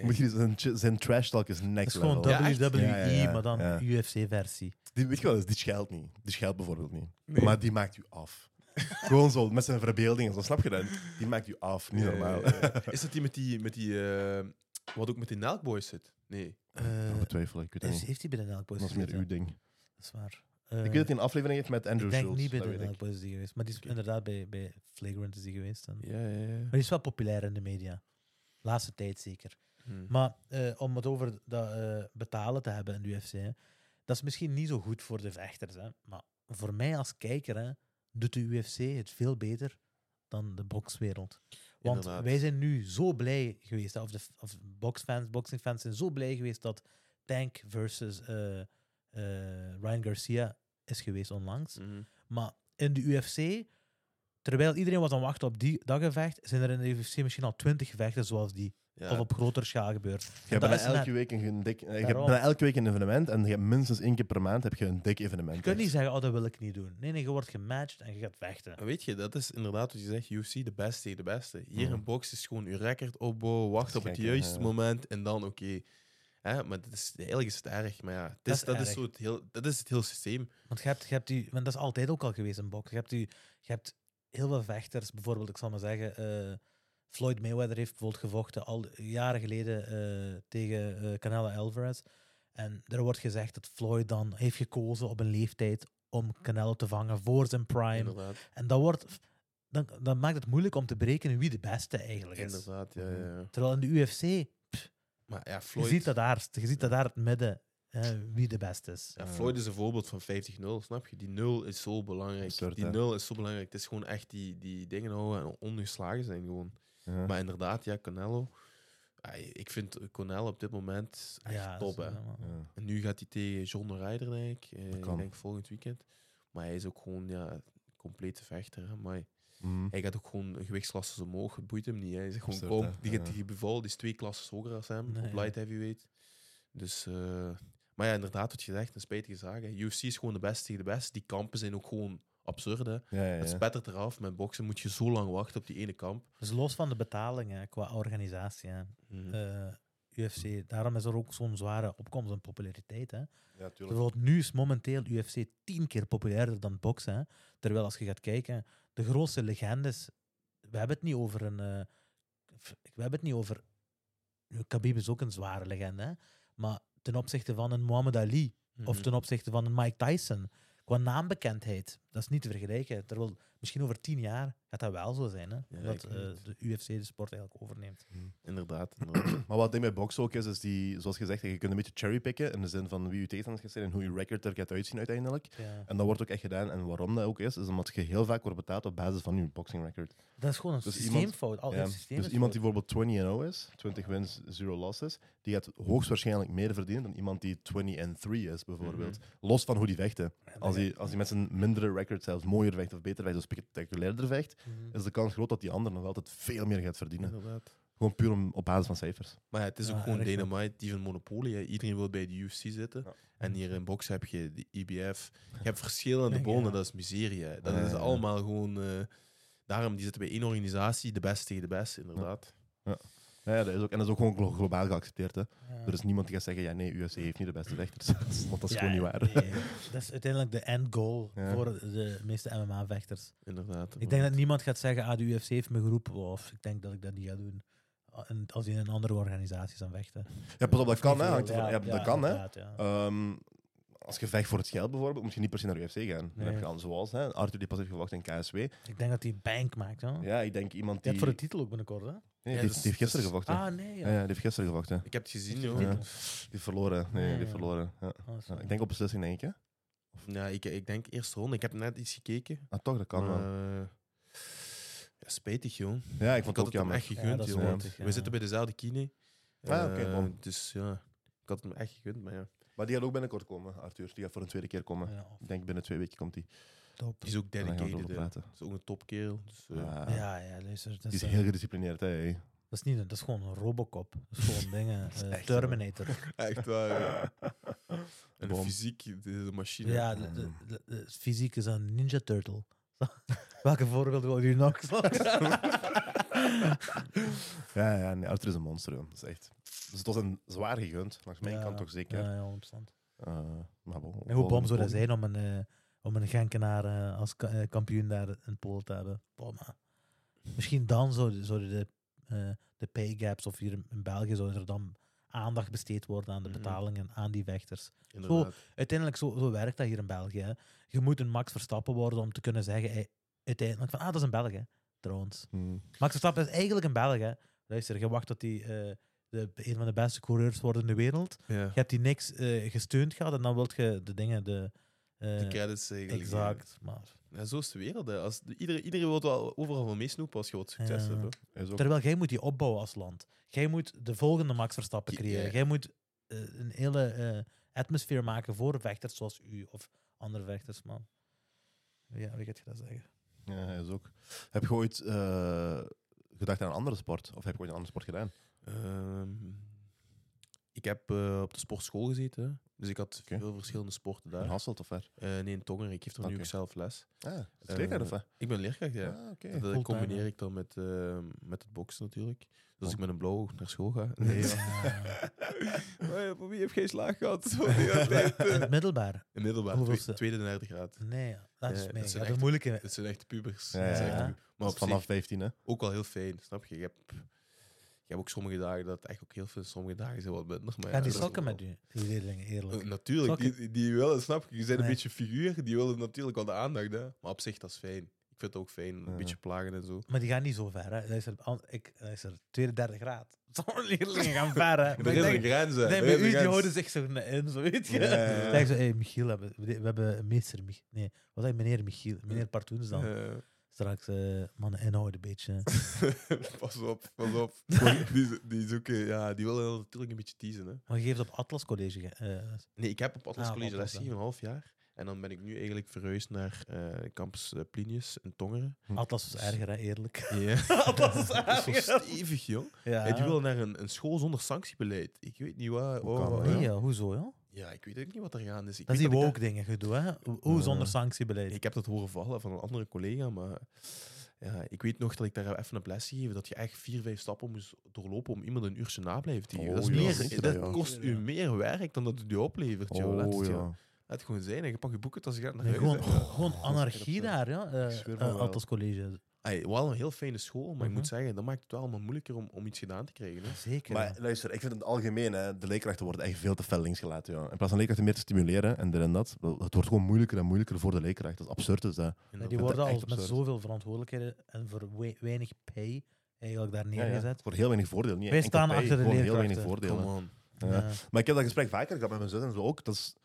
Moet je eens- zijn, zijn trash talk is het next is gewoon level. WWE, Ja, ja, ja. maar dan Ja. UFC-versie. Die, weet je wel, die scheldt niet. Die scheldt bijvoorbeeld niet. Nee. Maar die maakt u af. Gewoon zo, met zijn verbeeldingen. Zo, snap je dat? Die maakt u af. Niet normaal. ja, ja. Is dat die met die, met die eh, wat ook met die Nelkboys zit? Nee. Eh, Ik betwijfel, ik weet het heeft, niet. heeft hij bij de Nelkboys Dat is meer uw ding. Dat is waar. Ik Eh, weet dat hij een aflevering heeft met Andrew ik denk Schultz. niet bij dat de. Nelkboys is die geweest, maar die is inderdaad bij, bij Flagrant is die geweest. Ja, ja, ja. Maar die is wel populair in de media. Laatste tijd zeker. Hm. Maar eh, om het over dat eh, betalen te hebben in de UFC, hè, dat is misschien niet zo goed voor de vechters. Hè, maar voor mij als kijker hè, doet de UFC het veel beter dan de bokswereld. Want Inderdaad. wij zijn nu zo blij geweest, of de of boxfans, boxingfans zijn zo blij geweest dat Tank versus eh, Ryan Garcia is geweest onlangs. Mhm. Maar in de UFC, terwijl iedereen was aan het wachten op die, dat gevecht, zijn er in de UFC misschien al twintig gevechten zoals die Ja. of op grotere schaal gebeurt. Je En hebt bijna is elke net- week een dik, je hebt bijna elke week een evenement en je hebt minstens één keer per maand heb je een dik evenement. Je kunt niet zeggen, oh, dat wil ik niet doen. Nee, nee, je wordt gematcht en je gaat vechten. Maar Weet je, dat is inderdaad wat je zegt, UFC, de beste tegen de beste. Hier Mhm. in box is gewoon je record opbouwen, wachten op het juiste ja. moment en dan oké. Hè, Maar dat is, eigenlijk is het erg, maar ja, het Dat is, is dat, is erg. zo het heel, dat is het hele systeem. Want je hebt, je hebt die, want dat is altijd ook al geweest in box. Je hebt, die, je hebt heel veel vechters, bijvoorbeeld, ik zal maar zeggen, eh, Floyd Mayweather heeft bijvoorbeeld gevochten al jaren geleden eh, tegen eh Canelo Alvarez. En er wordt gezegd dat Floyd dan heeft gekozen op een leeftijd om Canelo te vangen voor zijn prime. Inderdaad. En dat, wordt, dan, dan maakt het moeilijk om te berekenen wie de beste eigenlijk is. Inderdaad, ja, ja. Terwijl in de UFC, Maar ja, je Floyd, ziet dat daar, je ziet dat daar het midden, eh, wie de beste is. ja, Floyd is een voorbeeld van 50-0, snap je? Die nul is zo belangrijk. Die hè? nul is zo belangrijk. Het is gewoon echt die, die dingen houden en ongeslagen zijn gewoon. Ja. Maar inderdaad, ja, Canelo. ik vind Canelo op dit moment echt Ja, top, hè. is. En nu gaat hij tegen John Ryder, denk ik. Eh, ik denk volgend weekend. Maar hij is ook gewoon ja, een complete vechter. Hè. Maar Mhm. hij gaat ook gewoon een gewichtsklasse omhoog. Het boeit hem niet. hè. Hij zegt gewoon, Absurd, kom, die gaat. Die is twee klassen hoger dan hem. Nee, op ja. light heavyweight. Dus... eh, maar ja, inderdaad, wat je zegt, een spijtige zaak. hè. UFC is gewoon de beste tegen de beste. Die kampen zijn ook gewoon absurd. Hè. Ja, ja, Het spettert eraf. Met boksen moet je zo lang wachten op die ene kamp. Dus los van de betalingen qua organisatie, hè, Mhm. eh, UFC, daarom is er ook zo'n zware opkomst en populariteit. Hè. Ja, tuurlijk. Bijvoorbeeld nu is momenteel UFC tien keer populairder dan boksen. Hè. Terwijl als je gaat kijken, de grootste legendes, we hebben het niet over een, eh, we hebben het niet over, nu, Khabib is ook een zware legende, hè, maar ten opzichte van een Muhammad Ali of Mhm. ten opzichte van een Mike Tyson, qua naambekendheid, dat is niet te vergelijken. Terwijl misschien over tien jaar gaat dat wel zo zijn, hè, Ja, dat ik eh, de UFC de sport eigenlijk overneemt. Inderdaad. inderdaad. Maar wat ding bij boksen ook is, is die, zoals gezegd, je kunt een beetje cherrypicken in de zin van wie je tegenstanders gaat zijn en hoe je record er gaat uitzien uiteindelijk. Ja. En dat wordt ook echt gedaan. En waarom dat ook is, is omdat je heel vaak wordt betaald op basis van je boxing record. Dat is gewoon een Dus iemand- systeemfout. Al Ja, het systeem Dus is iemand die bijvoorbeeld 20 en 0 is, 20 wins, 0 losses, die gaat hoogstwaarschijnlijk meer verdienen dan iemand die 20 en 3 is, bijvoorbeeld. Los van hoe die vechten. Als hij, als hij met zijn mindere record zelfs mooier vecht of beter vecht of spectaculairder vecht, Mhm. is de kans groot dat die ander nog altijd veel meer gaat verdienen. inderdaad. Gewoon puur om, op basis van cijfers. Maar ja, het is Ja, ook gewoon. Dynamite, die van Monopoly. hè. Iedereen wil bij de UFC zitten. Ja. En hier in boksen heb je de IBF. Je hebt verschillende Ja. bonden, dat is miserie. hè. Dat Ja, is ja. allemaal gewoon... eh, daarom, die zitten bij één organisatie, de beste tegen de beste, inderdaad. Ja, dat is ook, en dat is ook gewoon glo- globaal geaccepteerd. Hè. Ja. Er is niemand die gaat zeggen, ja nee, UFC heeft niet de beste vechters. Want dat is Ja, gewoon niet waar. nee. dat is uiteindelijk de end goal Ja. voor de meeste MMA-vechters. inderdaad. Ik denk dat niemand gaat zeggen, ah, de UFC heeft me geroepen, of ik denk dat ik dat niet ga doen. En Als die in een andere organisatie gaan vechten. Ja, pas op, dat kan, hè. ja, dat kan, hè. ja. Ehm, als je vecht voor het geld bijvoorbeeld, moet je niet per se naar UFC gaan. Dan Nee. heb je al zoals hè, Arthur die pas heeft gewacht in KSW. Ik denk dat hij bank maakt. Hè? Ja, ik denk iemand Je die... hebt voor de titel ook binnenkort, hè? Nee, Ja, die, heeft- dus- die heeft gisteren dus- gevochten. Ah, nee. Ja. Ja, ja, die heeft gisteren gevochten. Ik heb het gezien, Die joh. Ja. Die heeft verloren. Nee, Ja, die heeft ja. verloren. Ja. Ah, ik denk op beslissing, denk ik. Hè? Ja, ik, ik denk eerste ronde. Ik heb net iets gekeken. Ah, toch, dat kan wel. maar, eh, ja, spijtig, joh. Ja, ik Ik vond had het het ook hem jammer. echt gegund, joh. spijtig, ja. We zitten bij dezelfde kine. Ah, oké, Eh, bon. dus ja, ik had hem echt gegund, maar ja. Maar die gaat ook binnenkort komen, Arthur. Die gaat voor een tweede keer komen. Ja, Ik denk binnen twee weken komt die. top. Die is ook dedicated. hè. Dat is ook een topkerel. Dus, eh, Ja. Ja, ja, luister. Dat Die is, is eh, heel gedisciplineerd, hè. hey. dat is niet een, dat is gewoon een Robocop. Dat is gewoon dingen. is eh, echt. Terminator. Echt waar. ja. En de Bom. fysiek, de, de machine. Ja, de, de, de- de fysiek is een Ninja Turtle. Welke voorbeeld wil je nog? Ja, ja nee, Arthur is een monster, joh. Dat is echt... Dus het was een zwaar gegund. Langs mijn kant toch zeker. Ja, ja, 100%. Eh, maar bon, En hoe bom zou dat zijn om een, eh, om een Genkenaar eh, als ka- kampioen daar in Polen te hebben? Misschien dan zouden zouden de, de pay gaps, of hier in België, zou er dan aandacht besteed worden aan de Mhm. betalingen aan die vechters. Inderdaad. Uiteindelijk, zo, zo werkt dat hier in België. Hè. Je moet een Max Verstappen worden om te kunnen zeggen, uiteindelijk van, ah, dat is een Belg, hè, trouwens. Hmm. Max Verstappen is eigenlijk een Belg, hè. Luister, je wacht tot eh, de, een van de beste coureurs wordt in de wereld. Ja. Je hebt die niks eh, gesteund gehad en dan wilt je de dingen, de... eh, De credits eigenlijk. exact. Maar, Ja, zo is de wereld. Hè. Als, de- iedereen, iedereen wil wel overal van meesnoepen als je wat succes Ja. hebt. terwijl jij moet die opbouwen als land. Jij moet de volgende Max Verstappen Ja. creëren. Jij moet eh, een hele eh atmosfeer maken voor vechters zoals u of andere vechters, man. Ja, wie gaat je dat zeggen? Ja, is ook. Heb je ooit eh, gedacht aan een andere sport? Of heb je ooit een andere sport gedaan? Ehm, ik heb eh, op de sportschool gezeten. hè. Dus ik had Oké. veel verschillende sporten In daar. Hasselt of ver? Eh, nee, in Tongeren. Ik geef er nu Oké. ook zelf les. Ah, Eh, leerkracht of wat? Ik ben leerkracht, ja. Ah, oké. Dat eh, Fulltime, combineer ik dan met, eh, met het boksen natuurlijk. Dus als Oh. ik met een blauw naar school ga. Nee, Ja. voor wie heeft geen slaag gehad? In het middelbaar? In middelbaar, Hoeveelste? twee- tweede en derde graad. Nee, dat is Ja, mee. dat zijn Ja, de echt- moeilijke. Het zijn echt pubers. Ja, Dat ja, ja. Maar op vanaf zich 15, hè? ook wel heel fijn, snap je? Je hebt, je hebt ook sommige dagen dat het echt ook heel veel, sommige dagen zijn wat minder. Maar ja, die wel- met u, die leerlingen, eerlijk? Eh, natuurlijk, Sokken? die, die willen, snap je? Je bent een beetje figuur, die willen natuurlijk wel de aandacht, hè? maar op zich dat is fijn. Ik vind het ook fijn, een beetje plagen en zo. Maar die gaan niet zo ver, hè. Dat is er, an- ik, dat is er tweede, derde graad. Sommige leerlingen gaan ver, hè. Er is een grens, hè. Nee, bij u, die houden zich zo in, zo weet je. Ja, ja, zo, hey, Michiel, we hebben, we hebben meester Mich Nee, wat je, meneer Michiel? Meneer Partoens dan. Straks, eh mannen, inhouden een beetje. pas op, pas op. die, die zoeken, ja, die willen natuurlijk een beetje teasen. Hè. Maar je geeft op Atlas College. ge- eh, Nee, ik heb op Atlas Ah, College les een half jaar. En dan ben ik nu eigenlijk verhuisd naar eh, campus Plinius in Tongeren. Atlas is erger, hè, eerlijk. Ja. Atlas is dat is zo erger. stevig, joh. Ja. En die willen naar een, een school zonder sanctiebeleid. Ik weet niet waar. Hoe kan oh, dat, Nee, ja. ja, hoezo, ja? Ja, ik weet ook niet wat er gaan is. Ik Dat is die woke dingen gedoe, hè? Hoe- zonder sanctiebeleid? Ik heb dat horen vallen van een andere collega, maar ja, ik weet nog dat ik daar even op les gegeven dat je echt vier, vijf stappen moest doorlopen om iemand een uurtje nablijven te geven. Oh, dat is ja, meer, dat dat, ja. kost u meer werk dan dat het u oplevert. Laat, Oh, het, ja. joh. Laat het gewoon zijn en je pakt je boeken als je gaat naar Nee, huis. gewoon, gewoon Oh, anarchie is daar, ja. eh, eh, wel. Atlas College. Ay, wel een heel fijne school, maar ik Mhm. moet zeggen, dat maakt het wel allemaal moeilijker om, om iets gedaan te krijgen. Hè. Zeker. Maar ja. luister, ik vind in het algemeen, hè, de leerkrachten worden echt veel te fel links gelaten. Ja. In plaats van leerkrachten meer te stimuleren en dit en dat, het wordt gewoon moeilijker en moeilijker voor de leerkracht. Dat is absurd. Is dat. En Ja, dat- die worden al met zoveel verantwoordelijkheden en voor wei- weinig pay eigenlijk daar Ja, ja. neergezet. Voor heel weinig voordeel. Niet Wij staan pay, achter de gewoon heel weinig leerkrachten. voordelen. Maar ik heb dat gesprek vaker gehad met mijn zus en zo ook. Dat is...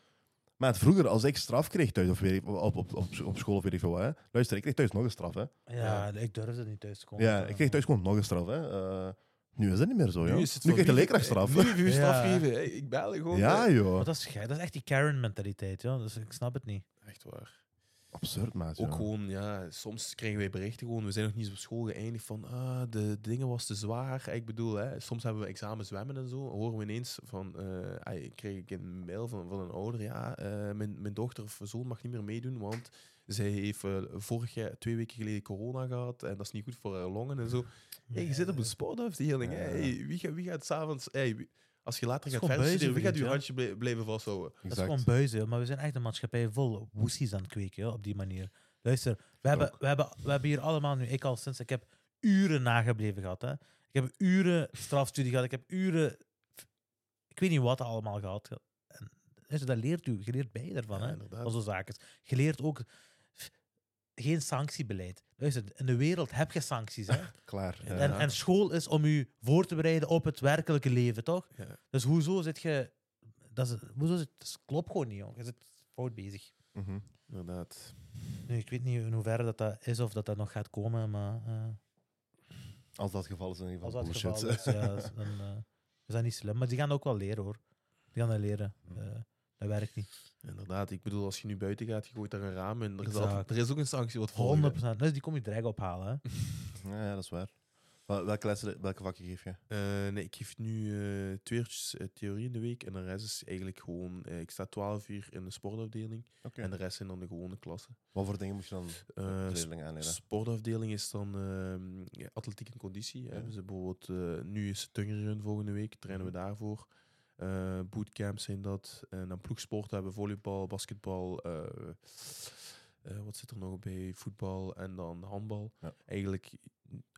Maar het vroeger, als ik straf kreeg thuis, of weet ik, op, op, op, op school of weet ik veel wat, hè. luister, ik kreeg thuis nog een straf. Hè. Ja, ik durfde niet thuis te komen. Ja, ik kreeg thuis gewoon nog een straf. Hè. Eh, nu is dat niet meer zo. Ja. Nu is het nu de wie- leerkracht straf. Nu heb je straf gegeven. Hey, ik bel gewoon. Ja, joh. Maar dat is, gek, dat is echt die Karen-mentaliteit, ja. dus ik snap het niet. Echt waar. Absurd, maat. Ook ja. gewoon, ja, soms krijgen wij berichten gewoon, we zijn nog niet eens op school geëindigd van, ah, de, de dingen was te zwaar. Ik bedoel, hè, soms hebben we examen zwemmen en zo, horen we ineens van, eh ah, kreeg ik een mail van, van een ouder, ja, eh, mijn, mijn dochter of zoon mag niet meer meedoen, want zij heeft eh, vorig jaar, twee weken geleden corona gehad en dat is niet goed voor haar longen en zo. Hey, je zit op een sportafdeling. Hey, wie, gaat, wie gaat s'avonds, hey, wie- als je later gaat verder studeren, wie gaat je handje blij- blijven vasthouden? Dat is Exact. gewoon buizen, maar we zijn echt een maatschappij vol woesies aan het kweken, op die manier. Luister, we hebben, we, hebben, we hebben hier allemaal nu, ik al sinds, ik heb uren nagebleven gehad. Hè. Ik heb uren strafstudie gehad, ik heb uren, ik weet niet wat allemaal gehad. En, luister, dat leert u, je leert bij daarvan, Ja, hè, inderdaad. van zo'n zaken. Je leert ook geen sanctiebeleid. Luister, in de wereld heb je sancties, hè. Klaar. Ja. En, en school is om u voor te bereiden op het werkelijke leven, toch? Ja. Dus hoezo zit je... Dat, is, hoezo zit, dat klopt gewoon niet, jong. Je zit fout bezig. Mhm. Inderdaad. Nu, ik weet niet in hoeverre dat, dat is of dat dat nog gaat komen, maar eh, Als dat het geval is, in ieder geval bullshit. geval is, ja, dan eh, is dat niet slim. Maar die gaan ook wel leren, hoor. Die gaan dat leren. Hm. Eh, dat werkt niet. Inderdaad, ik bedoel, als je nu buiten gaat, je gooit daar een raam en er is, Exact. altijd, er is ook een sanctie wat 100%. volgt. Dus die kom je direct ophalen, hè. ja, ja, dat is waar. Wel- Welke, lessen, welke vakken geef je? Eh, nee, ik geef nu eh twee uurtjes eh, theorie in de week en de rest is eigenlijk gewoon... eh, ik sta 12 uur in de sportafdeling Oké. en de rest zijn dan de gewone klassen. Wat voor dingen moet je dan Eh, de s- leerlingen aanleren? sportafdeling is dan ehm, ja, atletiek en conditie. Hè. Ja. Dus bijvoorbeeld, eh, nu is het Tungerun volgende week, trainen we daarvoor. Eh bootcamps zijn dat. En dan ploegsport hebben we volleybal, basketbal, eh, eh, wat zit er nog bij? Voetbal en dan handbal. Ja. Eigenlijk,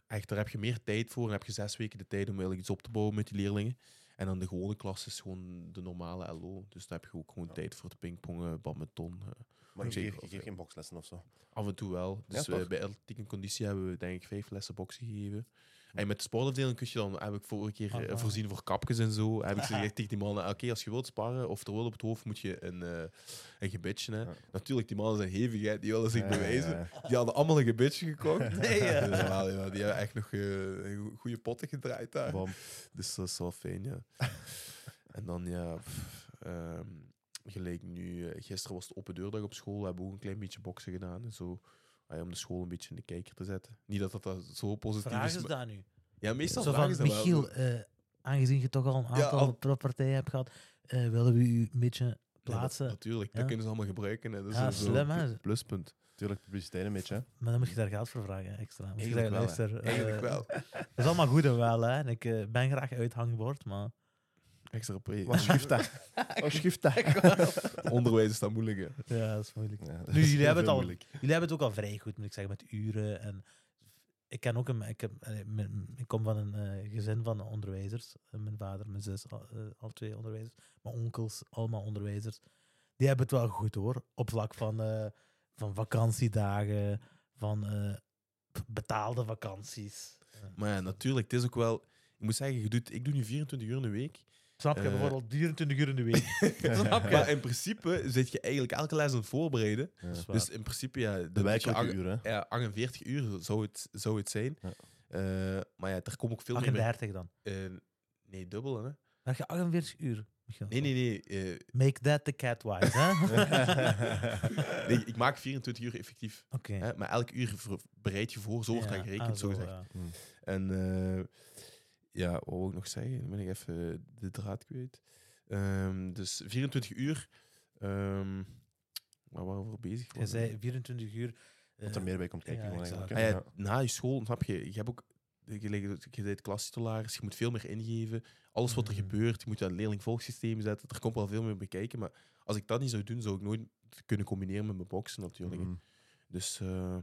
echt, daar heb je meer tijd voor. En heb je zes weken de tijd om eigenlijk iets op te bouwen met die leerlingen. En dan de gewone klas is gewoon de normale LO. Dus daar heb je ook gewoon Ja. tijd voor het pingpongen, badminton. Maar je geeft, je geeft geen bokslessen of zo? Af en toe wel. Dus bij atletiek en conditie hebben we denk ik vijf lessen boksen gegeven. En met de sportafdeling kun je dan, heb ik vorige keer eh, Ah, voorzien voor kapjes en zo. Heb ik gezegd tegen die mannen, oké, als je wilt sparren of er wil op het hoofd, moet je een, eh een gebitje. Hè. Natuurlijk, die mannen zijn hevig, hè. die willen zich bewijzen. Die hadden allemaal een gebitje gekocht. Nee, ja. Dus ja, die hebben echt nog eh, goede potten gedraaid daar. Dus dat is wel fijn, ja. en dan, ja, pff, ehm, gelijk nu, gisteren was het open deurdag op school, hebben we ook een klein beetje boksen gedaan en zo. Om de school een beetje in de kijker te zetten. Niet dat dat, dat zo positief Vraag is. is maar- dat nu. Ja, meestal Zo vragen van, ze dat wel. Michiel, eh, aangezien je toch al een Ja, aantal al- pro-partijen hebt gehad, eh, willen we u een beetje Ja, dat- plaatsen. natuurlijk, Ja. dat kunnen ze allemaal gebruiken. Hè. Dat is Ja, slim, hè. pluspunt. Tuurlijk, publiciteit een beetje. hè. Maar dan moet je daar geld voor vragen, extra. Moet je Eigenlijk zeggen, wel, luister, Eigenlijk eh, wel. Dat is allemaal goed en wel, hè. En ik ben graag uithangbord, maar... Extra pre. Wat schrift dat? Wat schrift dat? Onderwijs is dat moeilijk. Hè. Ja, dat is moeilijk. Ja, dat Nu, is jullie hebben het al- moeilijk. Jullie hebben het ook al vrij goed, moet ik zeggen, met uren. En ik ken ook een, ik, heb, ik kom van een eh, gezin van onderwijzers. Mijn vader, mijn zus, al, eh, al twee onderwijzers. Mijn onkels, allemaal onderwijzers. Die hebben het wel goed hoor. Op vlak van, eh, van vakantiedagen, van eh, betaalde vakanties. Maar ja, natuurlijk, het is ook wel... Ik moet zeggen, je doet, ik doe nu 24 uur in de week. Snap je? Eh, Bijvoorbeeld 24 uur in de week. Snap je? Maar in principe zit je eigenlijk elke les aan het voorbereiden. Ja. Dus in principe, ja, De je uren. hè. ja, 48 uur zou het, zou het zijn. Ja. Eh, maar ja, er komt ook veel meer... 38 dan. eh, nee, dubbel, hè? Werk je 48 uur? Nee, nee, nee. eh, Make that the cat wise, hè? nee, ik maak 24 uur effectief. Oké. Hè? Maar elk uur bereid je voor, zo wordt Ja, dat gerekend, ah, zo gezegd. ja. En eh, ja, wat wil ik nog zeggen? Dan ben ik even de draad kwijt. Ehm, dus 24 uur. ehm waar waren we voor bezig? Je zei 24 uur. Dat eh, er meer bij komt kijken. ja, eigenlijk, Ah ja, na je school, snap je, je hebt ook, je, bent klastitularis, je moet veel meer ingeven. Alles wat er Mhm. gebeurt, je moet dat leerling-volgsysteem zetten. Er komt wel veel meer bekijken, maar als ik dat niet zou doen, zou ik nooit kunnen combineren met mijn boksen natuurlijk. Mhm. Dus eh,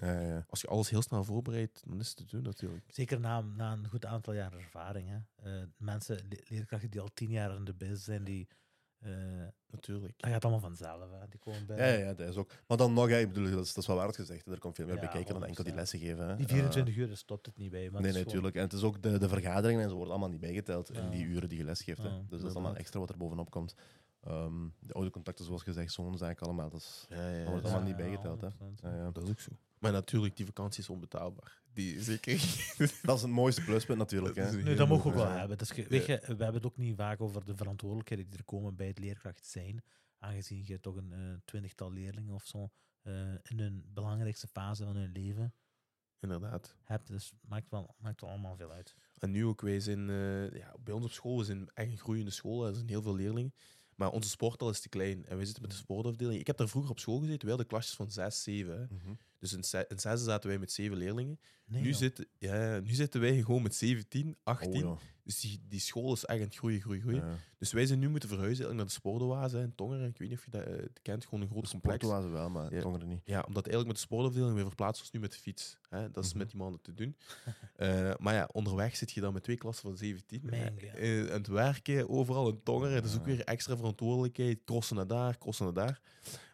Ja, ja. als je alles heel snel voorbereidt, dan is het te doen natuurlijk. Zeker na, na een goed aantal jaar ervaring. Hè. Eh, mensen, le- leerkrachten die al tien jaar in de biz zijn, die, eh, natuurlijk. dat gaat allemaal vanzelf. Hè. Die komen bij. Ja, ja, ja, dat is ook. Maar dan nog, hè, ik bedoel, dat is, dat is wel waar gezegd. hè. Er komt veel meer Ja, bij kijken dan enkel die 100%. lessen geven. Hè. Die 24 uur, daar stopt het niet bij. Maar Nee, gewoon- natuurlijk. En het is ook de, de vergaderingen en zo worden allemaal niet bijgeteld Ja. in die uren die je lesgeeft. Hè. Ja, dus dat is allemaal extra wat er bovenop komt. Ehm, de oude contacten, zoals gezegd, zo'n zaak allemaal. Dat is, Ja, ja, Dat wordt allemaal Ja, niet ja, bijgeteld, hè. 100%. ja, ja. dat is ook zo. Maar natuurlijk, die vakantie is onbetaalbaar. Die zeker. dat is het mooiste pluspunt natuurlijk. Dat Hè. Nee, heel dat mogen we ook wel hebben. Dus je, weet je, we hebben het ook niet vaak over de verantwoordelijkheden die er komen bij het leerkracht zijn. Aangezien je toch een eh, twintigtal leerlingen of zo eh, in hun belangrijkste fase van hun leven Inderdaad. hebt. Dus maakt wel, maakt wel allemaal veel uit. En nu ook, wij zijn eh, ja, bij ons op school, we zijn echt een groeiende school, er zijn heel veel leerlingen. Maar onze sporthal is te klein en wij zitten met de sportafdeling. Ik heb daar vroeger op school gezeten, we hadden klasjes van 6, 7. Hè. Mhm. Dus in, ze- in zesde zaten wij met zeven leerlingen. Nee, nu, zitten, ja, nu zitten wij gewoon met 17, 18. Oh, Dus die, die school is echt aan het groeien, groeien, ja. groeien. Ja. Dus wij zijn nu moeten verhuizen eigenlijk naar de sportoase in Tongeren. Ik weet niet of je dat eh, kent, gewoon een groot complex. Sporten wel, maar Ja. tongeren niet. Ja, omdat eigenlijk met de sportafdeling, we verplaatsen ons nu met de fiets. Hè? Dat is Mhm. met die mannen te doen. Eh, maar ja, onderweg zit je dan met twee klassen van 17. Mijn hè. God. Eh, aan het werken, overal in tongeren. Dat is ook weer extra verantwoordelijkheid. Crossen naar daar, crossen naar daar.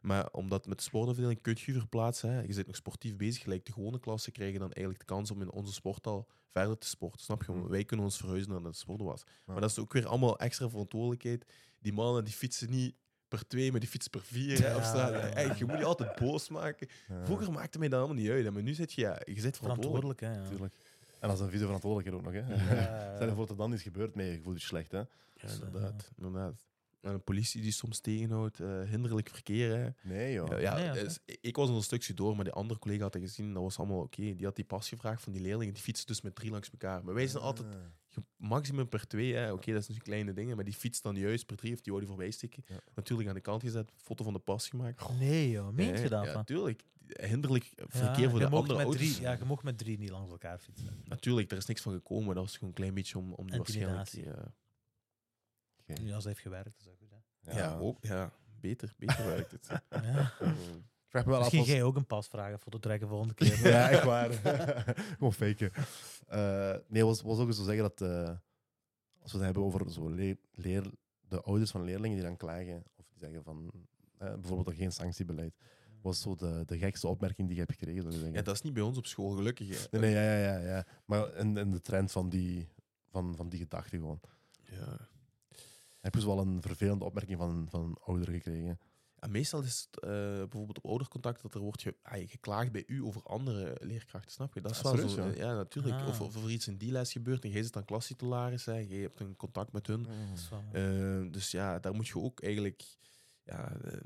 Maar omdat met de sportafdeling kun je verplaatsen. Hè? Je bent nog sportief bezig. Gelijk de gewone klassen krijgen dan eigenlijk de kans om in onze sporthal verder te sporten. Snap je? Mhm. Wij kunnen ons verhuizen naar de sportwas. Ja. Maar dat is ook weer allemaal extra verantwoordelijkheid. Die mannen die fietsen niet per twee, maar die fietsen per vier hè, op Ja, straat. ja, ja. Hey, je moet je altijd boos maken. Ja, Vroeger maakte mij dat allemaal niet uit. hè, Maar nu zit je, ja, je zit verantwoordelijk. verantwoordelijk. Hè. En als een vieze verantwoordelijkheid ook nog. Hè. Ja, Stel je voor dat er dan iets gebeurt, mee, je voelt je slecht. Hè. Ja, Dus, inderdaad, inderdaad. En een politie die soms tegenhoudt, eh, hinderlijk verkeer. Hè. Nee, joh. Ja, ja, Nee, oké. dus ik- was nog een stukje door, maar die andere collega had dat gezien. Dat was allemaal oké. Die had die pas gevraagd van die leerlingen. Die fietsen dus met drie langs elkaar. Maar wij zijn altijd Ah. ge- maximum per twee. hè. Oké, dat zijn dus kleine dingen. Maar die fiets dan juist per drie of die wou die voorbij stikken. Ja. Natuurlijk aan de kant gezet, foto van de pas gemaakt. Nee, joh. Meent je dat? Ja, van? natuurlijk. Hinderlijk verkeer Ja, voor de andere auto's. drie, Ja, je mocht met drie niet langs elkaar fietsen. Natuurlijk, er is niks van gekomen. Dat was gewoon een klein beetje om, om die waarschijnlijk... Ja. Nu, als hij heeft gewerkt, is dat goed. Hè? ja. ook. Ja, beter. Beter werkt het. Ja. Ik vraag me wel af Misschien als- jij ook een pas vragen, foto trekken volgende keer. ja, echt waar. Gewoon faken. Eh, nee, was, was ook eens zo zeggen dat eh, als we het hebben over zo leer, leer- de ouders van leerlingen die dan klagen, of die zeggen van eh, bijvoorbeeld er geen sanctiebeleid, was zo de, de gekste opmerking die je hebt gekregen. Zou. Ja, dat is niet bij ons op school, gelukkig. hè. Nee, nee, ja, ja, ja, ja. Maar in, in de trend van die, van, van die gedachte gewoon. Ja. Heb je zo wel een vervelende opmerking van, van een ouder gekregen? Ja, meestal is het eh, bijvoorbeeld op oudercontact dat er wordt ge ah, geklaagd bij u over andere leerkrachten, snap je? Dat is Ah, wel serieus, zo. ja? Ja, natuurlijk. Ah. Of, of er iets in die les gebeurt en jij zit dan klassitularis, hè, je hebt een contact met hun. Dat is wel- Eh, dus ja, daar moet je ook eigenlijk ja, eh,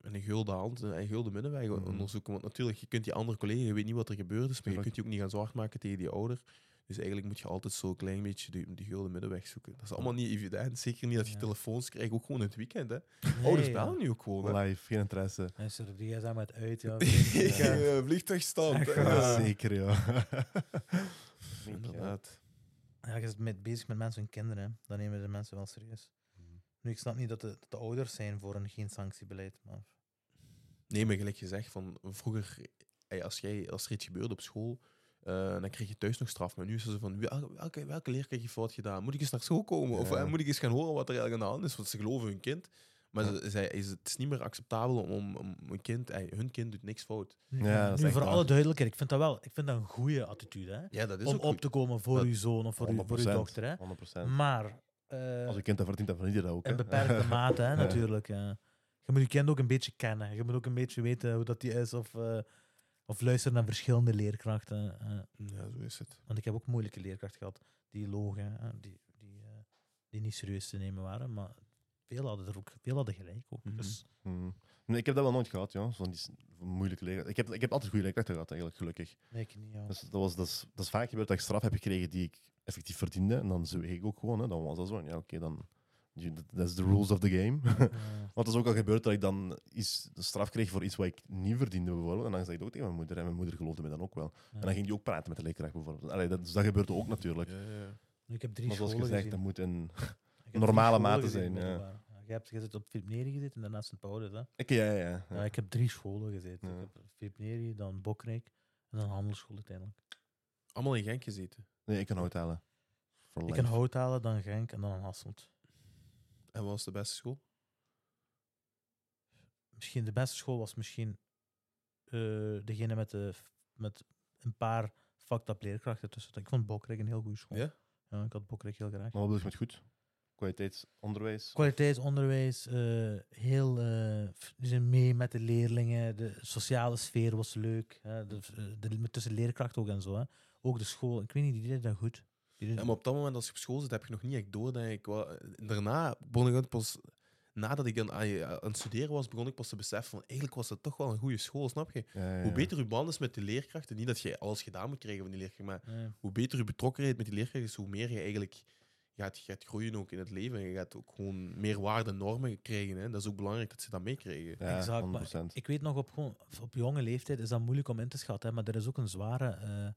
een gulden hand, een gulden middenweg Mhm. onderzoeken. Want natuurlijk, je kunt die andere collega, je weet niet wat er gebeurd is, maar je kunt je ook niet gaan zwart maken tegen die ouder. Dus eigenlijk moet je altijd zo'n klein beetje die, die gulden middenweg zoeken. Dat is allemaal niet evident. Zeker niet dat je Ja. telefoons krijgt, ook gewoon in het weekend. Hè. Nee, Ouders ja. bellen nu ook gewoon. Hè. Live, geen interesse. Is er die gsm uit uit, ja. Ja, Vliegtuigstand. Ja. Zeker, ja. Inderdaad. Ja, je bent met, bezig met mensen en kinderen, hè. dan nemen de mensen wel serieus. Nu, ik snap niet dat de, dat de ouders zijn voor een geen sanctiebeleid, maar Nee, maar gelijk gezegd, van vroeger, als, jij, als er iets gebeurde op school, eh, dan kreeg je thuis nog straf. Maar nu is het zo van, wel- welke, welke leerkracht heb je fout gedaan? Moet ik eens naar school komen? Of eh, moet ik eens gaan horen wat er eigenlijk aan de hand is? Want ze geloven hun kind. Maar ze, zij, is het is niet meer acceptabel om, om, om een kind, ey, hun kind doet niks fout. Nu, Ja, dat is nu voor waar. alle duidelijkheid, ik vind dat wel ik vind dat een goede attitude, hè? Ja, dat is om ook op goed. te komen voor Dat- uw zoon of voor, uw, voor uw 100%. dochter. Hè? 100%. Maar eh, Als je kind dat verdient, dan verdient je dat ook. in beperkte mate, hè, natuurlijk. ja. Je moet je kind ook een beetje kennen. Je moet ook een beetje weten hoe dat die is. Of, eh, of luisteren naar verschillende leerkrachten. eh. Ja, zo is het. want ik heb ook moeilijke leerkrachten gehad die logen, die, die, eh, die niet serieus te nemen waren. Maar veel hadden er ook veel hadden gelijk ook. Mhm. Dus Hmm. Nee, ik heb dat wel nooit gehad, ja. Van die moeilijke leerkrachten. Ik heb, ik heb altijd goede leerkrachten gehad, eigenlijk, gelukkig. nee, ik niet. Ja. Dus dat, was, dat, is, dat is vaak gebeurd dat ik straf heb gekregen die ik effectief verdiende. En dan zweeg ik ook gewoon. Hè. Dan was dat zo. En Ja, oké, dan... that- That's the rules of the game. Ja. Want is ook al gebeurd dat ik dan iets, de straf kreeg voor iets wat ik niet verdiende, bijvoorbeeld. En dan zei ik ook tegen mijn moeder. En mijn moeder geloofde me dan ook wel. En dan ging die ook praten met de leerkracht, bijvoorbeeld. Allee, dat, dus dat gebeurt ook natuurlijk. Ja, ja. Ik heb drie Maar zoals scholen gezegd, gezien. dat moet een... Normale mate gezien, zijn, ja. middelbaar. Je, hebt, je zit op Philip Neri gezeten en daarna Sint Paulus. Hè? Ik, ja, ja, ja. Ja, ik heb drie scholen gezeten. Ja. Ik heb Philip Neri, dan Bokrijk en dan Handelsschool uiteindelijk. Allemaal in Genk gezeten. Nee, ik kan hout halen. Ik life. in Houthalen, dan Genk en dan Hasselt. En wat was de beste school? Misschien de beste school was misschien eh, degene met, de, met een paar fucked leerkrachten tussen. Ik vond Bokrijk een heel goede school. Ja? Ja, ik had Bokrijk heel graag. Maar wat bedoel je met goed? Kwaliteitsonderwijs? Kwaliteitsonderwijs, eh, heel, eh, zijn mee met de leerlingen. De sociale sfeer was leuk. Hè, de, de, met tussen leerkrachten ook en zo. Hè. Ook de school, ik weet niet, die deed dat goed. Ja, maar op dat moment, als je op school zit, heb je nog niet echt door. Dat ik wel, daarna begon ik pas, nadat ik aan, aan aan het studeren was, begon ik pas te beseffen van eigenlijk was dat toch wel een goede school, snap je? Ja, ja, Hoe beter je band is met de leerkrachten, niet dat je alles gedaan moet krijgen van die leerkrachten, maar Ja. hoe beter je betrokkenheid met die leerkrachten is, hoe meer je eigenlijk gaat, gaat groeien ook in het leven. En je gaat ook gewoon meer waarde en normen krijgen. Hè? Dat is ook belangrijk dat ze dat meekrijgen. Ja, Exact, maar 100%. Ik weet nog, op, gewoon, op jonge leeftijd is dat moeilijk om in te schatten. Hè, maar er is ook een zware... eh,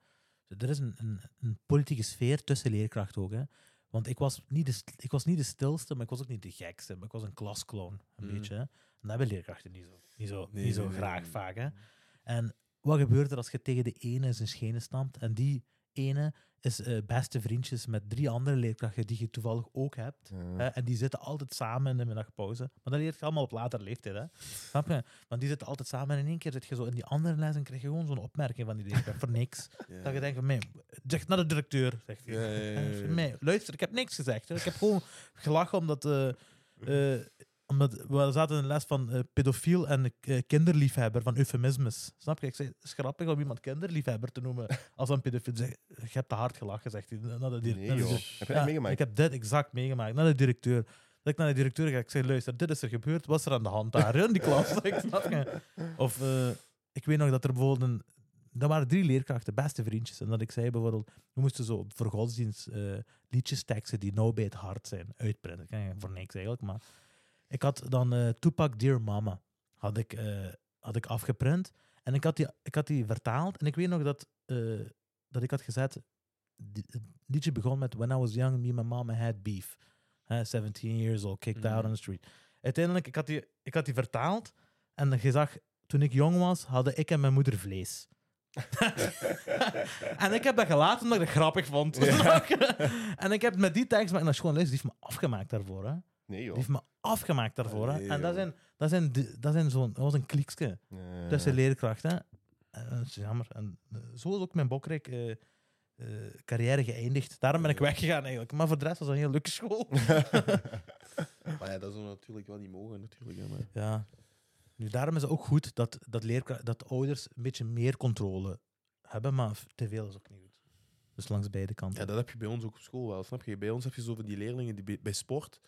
er is een, een, een politieke sfeer tussen leerkrachten ook. Hè. Want ik was, niet de, ik was niet de stilste, maar ik was ook niet de gekste. Maar ik was een klasclown, een Mm. beetje. Hè. En dat hebben leerkrachten niet zo, niet zo, Nee, niet zo nee, graag nee. vaak. Hè. En wat gebeurt er als je tegen de ene zijn schenen stampt en die ene is eh, beste vriendjes met drie andere leerkrachten die je toevallig ook hebt. Ja. En die zitten altijd samen in de middagpauze. Maar dat leert je allemaal op latere leeftijd. Hè. Snap je? Want die zitten altijd samen en in één keer zit je zo in die andere les en krijg je gewoon zo'n opmerking van die leerkracht voor niks. Ja. Dat je denkt van, zeg naar de directeur. Zegt hij. Ja, luister, ik heb niks gezegd. Hè. Ik heb gewoon gelachen omdat... eh, eh, omdat we zaten in een les van eh, pedofiel en eh, kinderliefhebber, van eufemismes. Snap je? Ik zei, het is grappig om iemand kinderliefhebber te noemen als een pedofiel. Zeg, je hebt te hard gelachen, zegt hij. Naar de, Nee, naar de joh. dir- Heb je ja, meegemaakt? Ik heb dit exact meegemaakt. Naar de directeur. Dat ik naar de directeur ga, ik zeg, luister, dit is er gebeurd. Wat is er aan de hand daar in die klas? Ik snap je? Of eh, ik weet nog dat er bijvoorbeeld een... Dat waren drie leerkrachten, beste vriendjes. En dat ik zei bijvoorbeeld, we moesten zo voor godsdienst liedjes teksten die nou bij het hart zijn, uitprinten. Voor niks eigenlijk, maar... Ik had dan eh Tupac Dear Mama had ik, eh, had ik afgeprint. En ik had, die, ik had die vertaald. En ik weet nog dat, eh, dat ik had gezet... Het liedje begon met When I was young, me and my mama had beef. Hè, 17 years old, kicked out Mhm. on the street. Uiteindelijk, ik had, die, ik had die vertaald. En je zag, toen ik jong was, hadden ik en mijn moeder vlees. en ik heb dat gelaten omdat ik het grappig vond. En ik heb met die tekst, maar naar schoon les, die heeft me afgemaakt daarvoor. Hè. Nee, Die joh. heeft me afgemaakt daarvoor. Hè. En dat, joh. zijn, dat, zijn, de- dat, zijn zo'n, dat was een kliekske Ja. tussen leerkrachten. En dat is jammer. En eh, zo is ook mijn Bokrijk eh, eh, carrière geëindigd. Daarom ben ik weggegaan eigenlijk. Maar voor de rest was het een heel leuke school. Maar ja, dat zou natuurlijk wel niet mogen, natuurlijk. hè, maar- Ja. Nu, daarom is het ook goed dat, dat, leerkra- dat ouders een beetje meer controle hebben, maar te veel is ook niet goed. Dus langs beide kanten. Ja, dat heb je bij ons ook op school wel, snap je? Bij ons heb je zo van die leerlingen die bij, bij sport,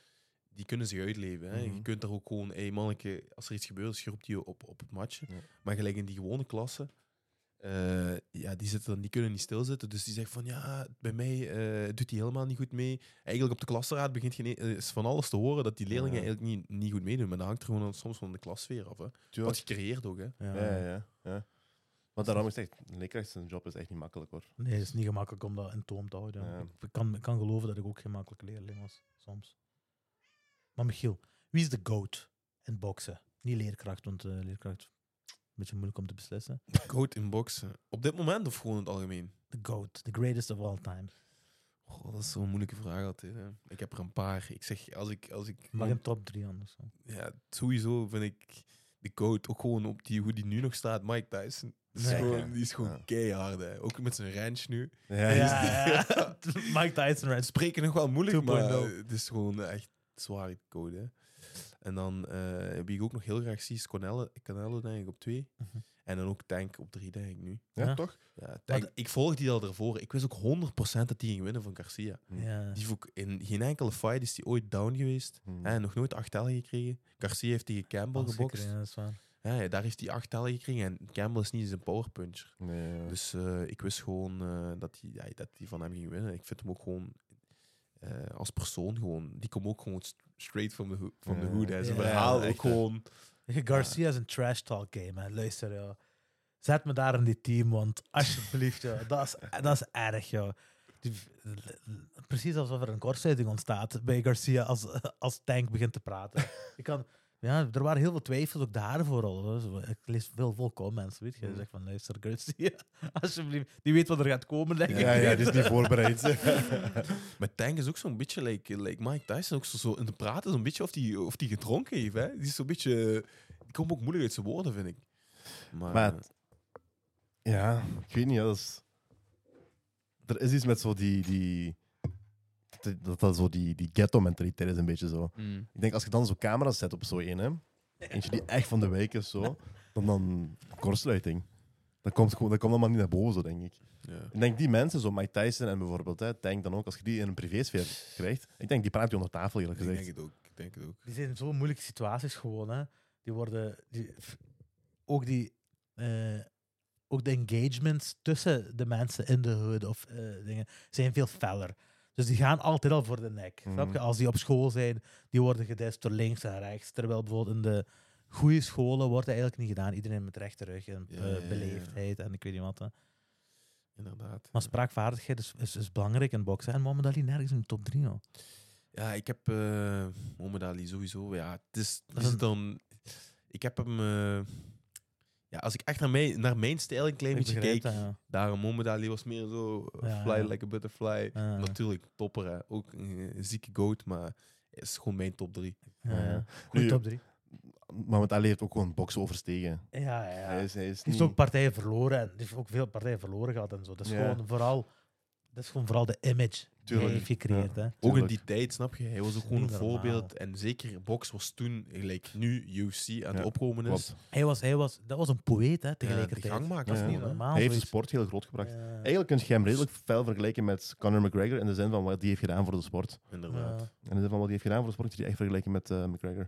die kunnen zich uitleven. Hè? Mhm. Je kunt daar ook gewoon, hey manneke, als er iets gebeurt, dus je roept die op, op het matje. Ja. Maar gelijk in die gewone klasse, eh, ja, die, zitten dan, die kunnen niet stilzitten. Dus die zegt van ja, bij mij eh, doet hij helemaal niet goed mee. Eigenlijk op de klasraad begint geen, eh, is van alles te horen dat die leerlingen Ja. eigenlijk niet, niet goed meedoen. Maar dat hangt er gewoon soms van de klassfeer af. Hè. Tuurlijk. Wat je creëert ook. Hè. Ja. Ja, ja, ja. ja. Maar daarom is het echt, een leerkracht zijn job is echt niet makkelijk hoor. Nee, het is niet gemakkelijk om dat in toom te houden. Ja. Ik kan, ik kan geloven dat ik ook geen makkelijke leerling was, soms. Maar Michiel, wie is de GOAT in boksen? Niet leerkracht, want eh, leerkracht is een beetje moeilijk om te beslissen. Goat in boksen. Op dit moment of gewoon in het algemeen? De GOAT, the greatest of all time. Goh, dat is zo'n moeilijke vraag altijd. Hè. Ik heb er een paar. Ik zeg, als ik... Als ik Mag een top 3 anders. zo. ja, sowieso vind ik de goat ook gewoon op die, hoe die nu nog staat. Mike Tyson. Is Nee. gewoon, die is gewoon Ja. keihard. Hè. Ook met zijn ranch nu. Ja, Ja, ja. ja. Mike Tyson, right? Spreken nog wel moeilijk, maar 2.0. het is gewoon echt zwaar code. Hè. En dan eh, wie ik ook nog heel graag zie is Canelo, Canelo denk ik op twee. Mhm. En dan ook Tank op drie denk ik nu. Ja, Ja. toch? Ja, Tank, ik volg die al ervoor. Ik wist ook 100% dat die ging winnen van Garcia. Ja. Die heeft ook in geen enkele fight is die ooit down geweest. Hmm. Hè, nog nooit acht tellen gekregen. Garcia heeft tegen Campbell Als gebokst. gekregen, dat is waar. Ja, daar heeft hij acht tellen gekregen. En Campbell is niet zijn powerpuncher. Nee, ja. Dus eh, ik wist gewoon eh, dat hij ja, dat die van hem ging winnen. Ik vind hem ook gewoon eh, als persoon gewoon. Die komt ook gewoon st- straight from the, ho- from the Ja. hood. Hè. Zijn Ja, verhaal ook gewoon. Garcia is een trash talk game. Hè. Luister, ja. Zet me daar in die team, want alsjeblieft, ja. dat, is, dat is erg. Ja. Die, precies alsof er een kortsluiting ontstaat bij Garcia als, als Tank begint te praten. Ik kan, ja, er waren heel veel twijfels ook daarvoor al. Ik lees veel, veel comments. Weet je, Mm. zegt van luister, Garcia, alsjeblieft. Die weet wat er gaat komen, denk ik. ja, ja, die is niet voorbereid. Maar Tank is ook zo'n beetje like, like Mike Tyson. Ook zo, zo in de praten, zo'n beetje of die, of die gedronken heeft. Hè. Die is zo'n beetje. Die komt ook moeilijk uit zijn woorden, vind ik. Maar, Maar het- ja, ik weet niet. ja, Dat is, er is iets met zo die. die dat dat zo die, die ghetto-mentaliteit is een beetje zo. mm. Ik denk als je dan zo camera's zet op zo één, hè, eentje die echt van de wijk is, zo, dan dan kortsluiting. Dat komt, gewoon, dat komt allemaal niet naar boven, zo, denk ik. ja. Ik denk die mensen, zo Mike Tyson en bijvoorbeeld, hè, Tank dan ook, als je die in een privésfeer krijgt, ik denk die praat je onder tafel, eerlijk Ik gezegd. denk het ook. Ik denk het ook. Die zijn in zo'n moeilijke situaties gewoon. Hè. Die worden. Die, ook, die, eh, ook de engagements tussen de mensen in de hood of eh, dingen zijn veel feller. Dus die gaan altijd al voor de nek. Mhm. Snap je? Als die op school zijn, die worden gedest door links en rechts. Terwijl bijvoorbeeld in de goede scholen wordt dat eigenlijk niet gedaan. Iedereen met rechte rug en Ja, eh, ja, ja. beleefdheid en ik weet niet wat. Hè. Inderdaad. Maar spraakvaardigheid is, is, is belangrijk in boksen. En Mohamed Ali nergens in de top 3. Joh. Ja, ik heb uh, Mohamed Ali sowieso. Ja, het is, is dan. Ik heb hem. eh, ja, als ik echt naar, mij, naar mijn stijl een klein Ik beetje kijk. dat, ja. Daarom Mohamed Ali was meer zo. Ja, fly ja. like a butterfly. Ja. Natuurlijk, topper. Hè. Ook een zieke goat, maar is gewoon mijn top 3. Ja. Goeie top 3. Maar met Ali heeft ook gewoon boksen overstegen. Ja, ja, ja. Hij is, hij is Die heeft niet... ook partijen verloren. En heeft ook veel partijen verloren gehad en zo. Dat is, Ja. gewoon, vooral, dat is gewoon vooral de image Tuurlijk, hij heeft gecreëerd. Hè. Ook in die tijd, snap je? Hij was ook gewoon een normaal. voorbeeld. En zeker box was toen, gelijk nu UFC aan het Ja, opkomen is. Klopt. Hij was, hij was, dat was een poëet hè, Ja, tegelijkertijd. de gangmaker. dat is Ja, niet ja. normaal. Hij heeft de sport heel groot gebracht. Ja. Eigenlijk kun je hem redelijk fel vergelijken met Conor McGregor in de zin van wat hij heeft gedaan voor de sport. Inderdaad. Ja. In de zin van wat hij heeft gedaan voor de sport, kun je die echt vergelijken met eh, McGregor.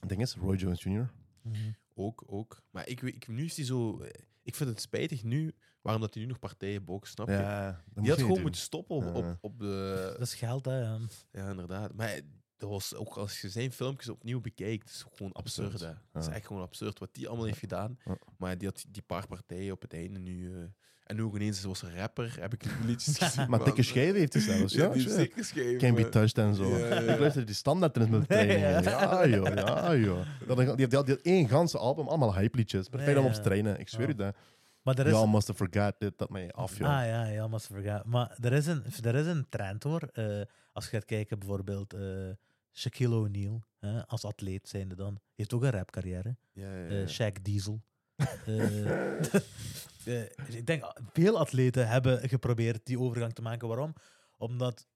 Het ding is, Roy Jones Jr. Mhm. Ook, ook. Maar ik, weet- ik, nu is hij zo... eh, Ik vind het spijtig nu, waarom dat hij nu nog partijen bokst, snap je? Ja, die had gewoon moeten stoppen op, Ja. op, op de... Dat is geld, hè. ja. Ja, inderdaad. Maar dat was ook als je zijn filmpjes opnieuw bekijkt, is gewoon absurd. Het is echt gewoon absurd wat die allemaal heeft gedaan. Ja. Maar die had die paar partijen op het einde nu. eh, en nu ook ineens was een rapper, heb ik die liedjes gezien. Maar dikke schijven heeft hij zelfs. Ja, zeker schijven. Can't be touched en zo. Ja, ja, ja. Ik luister die standaard in het training. Ja. Ja, joh, ja, joh. Dat- Die had één ganse album, allemaal hype liedjes. Perfect om op te trainen. Ik zweer Ja. u dat. Maar er is... Must have forgot dit, dat mij af, joh. Ah ja, ja, must forget. Maar er is een, er is een trend hoor. Eh, als je gaat kijken, bijvoorbeeld eh, Shaquille O'Neal, als atleet zijnde dan, heeft ook een rapcarrière. Ja, ja, eh ja. Shaq Diesel. Ik denk, veel atleten hebben geprobeerd die overgang te maken. Waarom? Omdat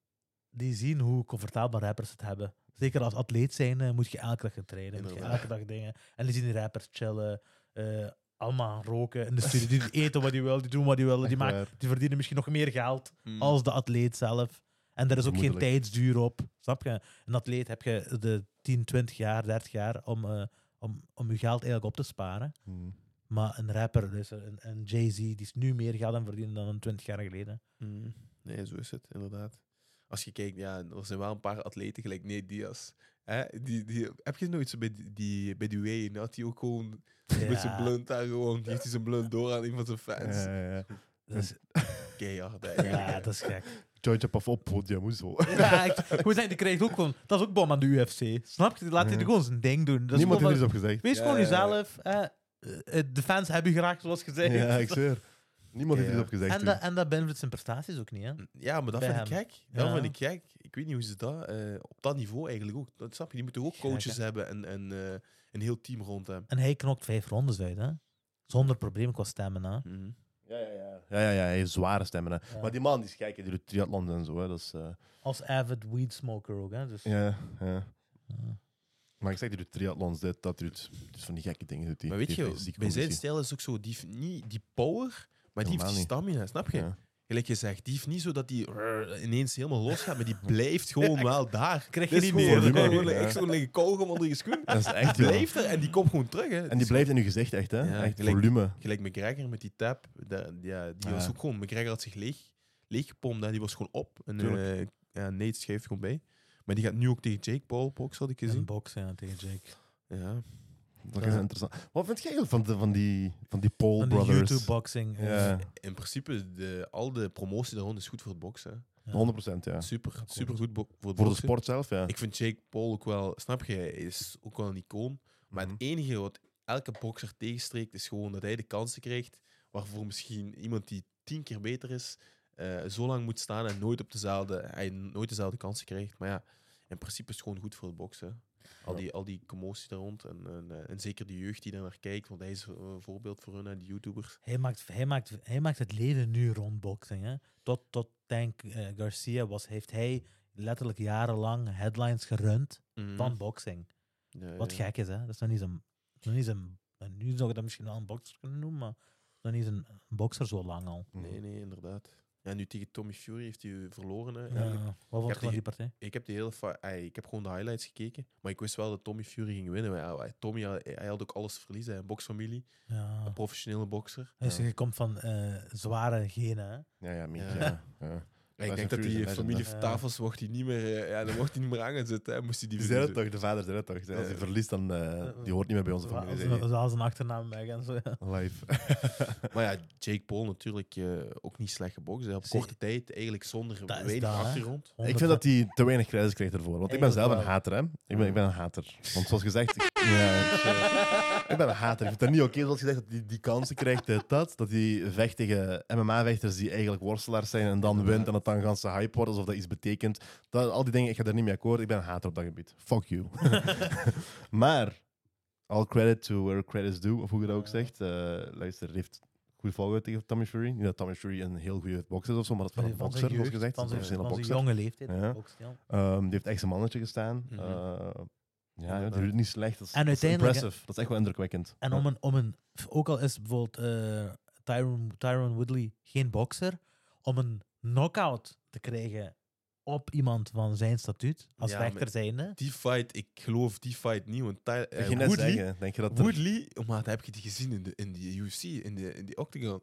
die zien hoe comfortabel rappers het hebben. Zeker als atleet zijn moet je elke dag gaan trainen, moet je Inderdaad. elke dag dingen. En die zien die rappers chillen, allemaal roken in de studio. Die eten wat die willen, die doen wat die willen. Die, maken, die verdienen misschien nog meer geld Mm. als de atleet zelf. En er is ook geen tijdsduur op. Snap je? Een atleet heb je de 10, 20 jaar, 30 jaar om, eh, om, om je geld eigenlijk op te sparen. Hmm. Maar een rapper, dus een, een Jay-Z, die is nu meer geld aan verdienen dan een 20 jaar geleden. Mhm. Nee, zo is het, inderdaad. Als je kijkt, ja, er zijn wel een paar atleten gelijk Nate Diaz. Hè? Die, die, heb je nooit zo bij die, bij die Wayne, had hij ook gewoon met zijn blunt daar gewoon, geeft hij zijn blunt door aan een van zijn fans. Ja, ja, ja. Dat is, Keihard, ja, dat is gek. Jointje op op podium, hoezo? ja, echt. Hoe zijn die krijgt ook gewoon, dat is ook bom aan de UFC. Snap je? Laat hij Ja. gewoon zijn ding doen. Dat Niemand heeft van- iets op gezegd. Wees Ja, gewoon ja, ja. jezelf. eh, de fans hebben je graag, zoals gezegd. Ja, ik zweer. Niemand heeft Ja. iets op gezegd. en, toen. dat, en dat beïnvloedt zijn prestaties ook niet, hè? Ja, maar dat Bij vind ik gek. Dat Ja. vind ik gek. Ik weet niet hoe ze dat... eh, op dat niveau eigenlijk ook. Dat snap je. Die moeten ook coaches hebben en, en eh, een heel team rond hem. En hij knokt vijf rondes uit, hè? Zonder probleem qua stemmen, hè? Mhm. Ja, ja, ja. Ja, ja, ja, hij heeft zware stemmen. Hè. Ja. Maar die man die is gek, hè, die doet triathlons en zo. Hè. Dat is, eh, Als avid weed smoker ook, hè? Dus, ja, ja. ja. Maar ik zeg, die doet triathlons, dit, dat doet. Dus van die gekke dingen doet hij. Maar weet je, bij zijn stijl is ook zo, die, niet die power, maar die heeft die niet. stamina, snap je? Ja. Gelijk je zegt, die heeft niet zo dat die rrr, ineens helemaal los gaat, maar die blijft gewoon wel daar. Krijg je niet gewoon- meer. Gewoon Ja. echt zo'n liggen kauwgom onder je schoen. Dat is echt Die blijft er en die komt gewoon terug. Hè. En die blijft in je gezicht echt, hè? Ja, echt gelijk- volume. Gelijk McGregor met die tap, dat- ja, die was ook gewoon... McGregor had zich leeg, leeggepompt, hè. die was gewoon op. En eh ja, Nate schijft gewoon bij. Maar die gaat nu ook tegen Jake Paul box, had ik Een gezien. box, ja, tegen Jake. Ja. Dat is interessant. Wat vind jij eigenlijk van, de, van, die, van die Paul Van Brothers? YouTube-boxing. Ja, In principe, de, al de promotie daar rond is goed voor het boksen. ja. 100% ja. Super, super goed voor het Voor de sport zelf, ja. Ik vind Jake Paul ook wel, snap je, hij is ook wel een icoon. Maar Mhm. het enige wat elke bokser tegenstreekt, is gewoon dat hij de kansen krijgt waarvoor misschien iemand die tien keer beter is, eh, zo lang moet staan en nooit, op dezelfde, hij nooit dezelfde kansen krijgt. Maar ja, in principe is het gewoon goed voor het boksen. Al die, al die commotie daar rond. En, en, eh, en zeker de jeugd die daar naar kijkt, want hij is eh, een voorbeeld voor hun, die YouTubers. Hij, maakt, hij, maakt, hij maakt het leven nu rond boxing. Hè? Tot, tot Tank eh, Garcia was, heeft hij letterlijk jarenlang headlines gerund Mhm. van boxing. Ja, Wat ja. gek is, hè? Dat is nog niet zijn. Nog niet en nu zou je dat misschien wel een bokser kunnen noemen, maar nog niet een, een bokser zo lang al. Nee, nee, inderdaad. Ja, nu tegen Tommy Fury heeft hij verloren. Hè, Ja, wat vond je van die- die partij? Ik heb, die hele ik heb gewoon de highlights gekeken, maar ik wist wel dat Tommy Fury ging winnen. Maar Tommy hij, hij had ook alles te verliezen. Een boksfamilie, Ja. een professionele bokser. Dus Ja. je komt van eh, zware genen, hè? Ja, ja, Ja. ja. Ik denk dat die familie hè. tafels mocht hij niet meer, eh, ja, dan mocht hij niet meer aan gaan zitten. Hè. Moest hij die Die zei het verliezen. toch, de vader zei het toch. Als hij verliest, dan eh, die hoort niet meer bij onze familie. Als, hij. als zijn achternaam weg en zo. Ja. Live. Maar ja, Jake Paul natuurlijk eh, ook niet slecht gebokst. Op korte tijd, eigenlijk zonder Dat is weinig dat, achtergrond. Ik vind dat hij te weinig credits krijgt ervoor. Want ik ben zelf een hater, hè. Ik ben, ik ben een hater. Want zoals gezegd... ik- ja, ik, eh, ik ben een hater. Ik vind het niet oké, zoals gezegd, dat hij die kansen krijgt. dit, dat, dat hij vecht tegen MMA-vechters die eigenlijk worstelaars zijn en dan wint en dat dan ganse hype wordt, alsof dat iets betekent. Dat, al die dingen, ik ga daar niet mee akkoord. Ik ben een hater op dat gebied. Fuck you. maar, all credit to where credit's due, of hoe je dat ook zegt. Eh, luister, heeft goed volgehouden tegen Tommy Fury. Niet dat Tommy Fury een heel goede bokser is of zo, maar dat is wel een Van bokser, zijn zoals gezegd. van Een zijn, van zijn jonge leeftijd. Ja. Ehm, die heeft echt zijn mannetje gestaan. Mhm. Eh, ja, Inderdaad. die doet het niet slecht. Dat is, En dat is impressive. Dat is echt wel indrukwekkend. En Ja. om een, om een, ook al is bijvoorbeeld eh Tyron, Tyron Woodley geen bokser, om een knockout te krijgen op iemand van zijn statuut, als Ja, vechter maar- zijnde. Die fight, ik geloof die fight niet. Want Ty, eh, Woodley, zeggen, denk je dat. Woodley, oh, maar heb je die gezien in de, in die UFC, in de, in die Octagon?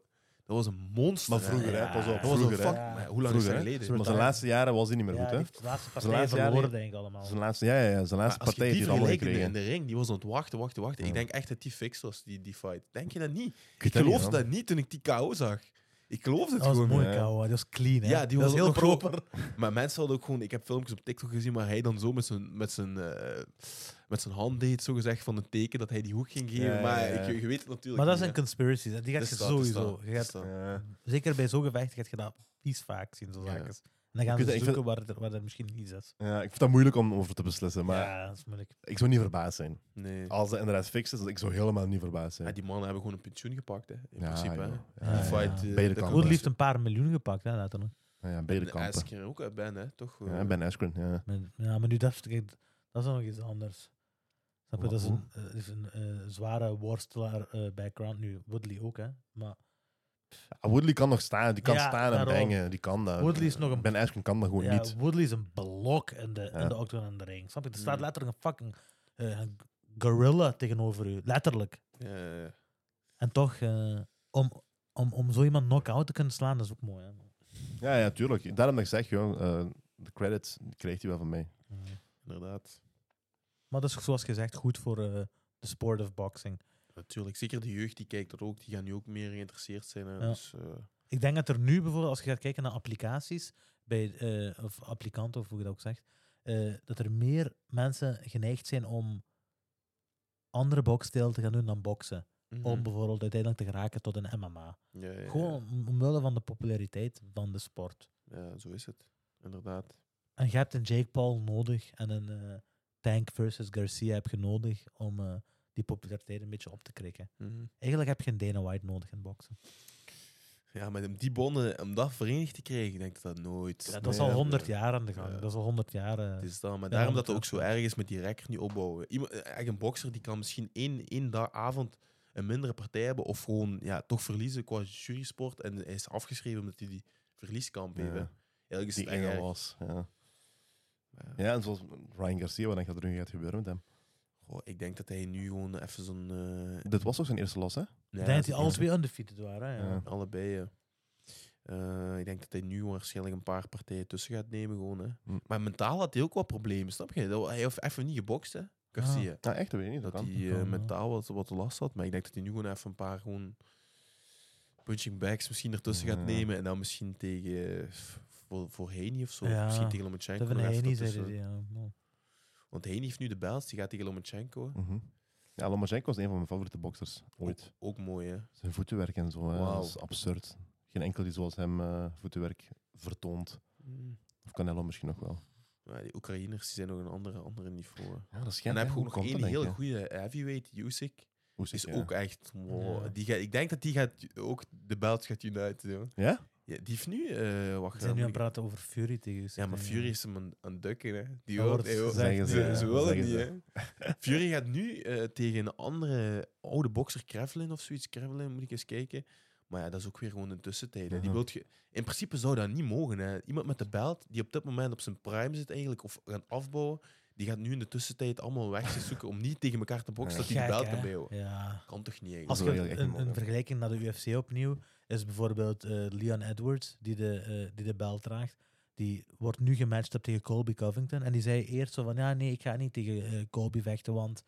Dat was een monster. Maar vroeger, hè, pas op, Dat was een vroeger, fuck. Maar hoe lang Vroeger, is hè. dat geleden? Maar zijn laatste jaren was hij niet meer Ja, goed, die hè? heeft de laatste Zijn partij laatste verloren, denk ik allemaal. Zijn laatste, ja, ja, ja, zijn Maar laatste als je partij die heeft hij allemaal vergelijkt in de, gekregen. in de ring, die was aan het wachten, wachten, wachten. Ik denk echt dat die fixed was, die, die fight. Denk je dat niet? Ik Ik weet dat niet, geloofde man. dat niet toen ik die KO zag. Ik geloofde het Dat was gewoon mooi, ja. kou, dat was clean. Hè? Ja, die dat was heel ook nog zo- proper. Maar mensen hadden ook gewoon... Ik heb filmpjes op TikTok gezien waar hij dan zo met zijn, met zijn, eh, met zijn hand deed, zo gezegd, van een teken dat hij die hoek ging geven. Ja, maar ja. Ik, je weet het natuurlijk Maar dat niet, zijn conspiracies. Die gaat je dat, sowieso. dat, Je gaat, zeker bij zo'n gevecht gaat je dat vies vaak zien, zo Ja. zaken. En dan gaan ze vind- zoeken waar, er, waar er misschien iets is. Ja, ik vind dat moeilijk om over te beslissen, maar ja, dat is moeilijk. ik zou niet verbaasd zijn. Nee. Als dat inderdaad fix is, ik zou helemaal niet verbaasd zijn. Ja, die mannen hebben gewoon een pensioen gepakt, hè, in Ja, principe. Hè. joh. Die Ja, fight, eh, Beide kanten. best. heeft een paar miljoen gepakt, hè, letterlijk. Ja, ja, beide En kampen. Askren ook, Ben, hè, toch? Ja, eh, Ben Askren, ja. Maar- Ja, maar nu dat, dat is nog iets anders. Snap je? Dat is een, eh, is een eh, zware worstelaar eh, background. Nu, Woodley ook, hè. Maar Ah, Woodley kan nog staan, die kan Ja, staan en brengen, die kan dat. Woodley is nog een- Ben Askren kan dat gewoon ja, niet. Woodley is een blok in de, in de octagon en de ring. Snap je? Er staat Mm. letterlijk een fucking gorilla tegenover u. Letterlijk. ja, ja, ja. En toch, om, om, om zo iemand knock-out te kunnen slaan, dat is ook mooi. Hè? Ja, ja, tuurlijk. Daarom dat ik zeg, joh, de credit krijgt hij wel van mij. Inderdaad. Maar dat is zoals gezegd goed voor eh, de sport of boxing. Natuurlijk. Zeker de jeugd die kijkt er ook. Die gaan nu ook meer geïnteresseerd zijn. Hè. Ja. Dus, eh, Ik denk dat er nu bijvoorbeeld, als je gaat kijken naar applicaties, bij, eh, of applikanten, of hoe je dat ook zegt, dat er meer mensen geneigd zijn om andere boxstijlen te gaan doen dan boksen. mhm. Om bijvoorbeeld uiteindelijk te geraken tot een MMA. Ja, ja. Gewoon om- omwille van de populariteit van de sport. Ja, zo is het. Inderdaad. En je hebt een Jake Paul nodig en een Tank versus Garcia heb je nodig om eh, die populariteit een beetje op te krikken. Mhm. Eigenlijk heb je een Dana White nodig in boksen. Ja, met die bonden, om dat verenigd te krijgen, ik denk dat dat nooit. Ja, dat is al. 100 jaar aan de gang. Ja. Dat is al 100 jaar. eh. Het is dat, maar daarom dat het ook zo erg is met die rekker niet opbouwen. Iemand, echt een bokser die kan misschien één, één dag, avond een mindere partij hebben of gewoon ja, toch verliezen qua jurysport en hij is afgeschreven omdat hij die verlieskamp heeft. Ja. Eigenlijk is Die het echt enge erg. was. Ja. Ja. en zoals Ryan Garcia, wat denk je dat er nu gaat gebeuren met hem? Goh, ik denk dat hij nu gewoon even zo'n... eh, Dit was toch zijn eerste los, hè? ja, dat die zijn alle twee undefeated waren. hè, Ja. Ja. Allebei, ja. Eh, ik denk dat hij nu waarschijnlijk een paar partijen tussen gaat nemen. Gewoon, hè. Hm. Maar mentaal had hij ook wat problemen, snap je? Dat- Hij heeft even niet gebokst, hè, Garcia. Ja, echt, dat weet ik niet. Dat Dat hij kan, eh, ja. mentaal wat, wat last had. Maar ik denk dat hij nu gewoon even een paar gewoon punching bags misschien ertussen gaat Ja. nemen. En dan misschien tegen eh, voor, voor Haney of zo. Ja. Misschien tegen Lomachenko. Haney zei dit, ja. Want Haney heeft nu de belts, die gaat tegen Lomachenko. Mhm. Ja, Lomachenko was een van mijn favoriete boxers ooit. Ook mooi, hè? Zijn voetenwerk en zo, dat is absurd. Geen enkel die zoals hem eh, voetenwerk vertoont. Mm. Of Canelo misschien nog wel. Maar die Oekraïners die zijn nog een andere, andere niveau. Ja, dat is En dan heb je ook nog één hele goede heavyweight, Usyk. Is ook echt... wow, Ja. die gaat, ik denk dat die gaat ook de belt gaat uniten. Joh. Ja? Ja, die heeft nu... eh wacht, We zijn nu aan het praten over Fury tegen Ja, maar Fury is hem een, een dukken, hè. Die Zeggen ze, ze, ja. ze willen niet, hè. Fury gaat nu eh, tegen een andere oude bokser, Krevlin of zoiets. Krevlin, moet ik eens kijken. Maar ja, dat is ook weer gewoon een tussentijd. hè. Die Mhm. wilt je, in principe zou dat niet mogen. Hè. Iemand met de belt, die op dit moment op zijn prime zit eigenlijk, of gaat afbouwen, die gaat nu in de tussentijd allemaal weg zoeken om niet tegen elkaar te boksen, dat hij Gek, belt kan bijhouden. Ja. Kan toch niet eigenlijk? Als je een, vergelijking naar de UFC opnieuw, is bijvoorbeeld eh, Leon Edwards, die de, eh, die de bel draagt. Die wordt nu gematcht up tegen Colby Covington. En die zei eerst zo van, ja nee, ik ga niet tegen eh, Colby vechten, want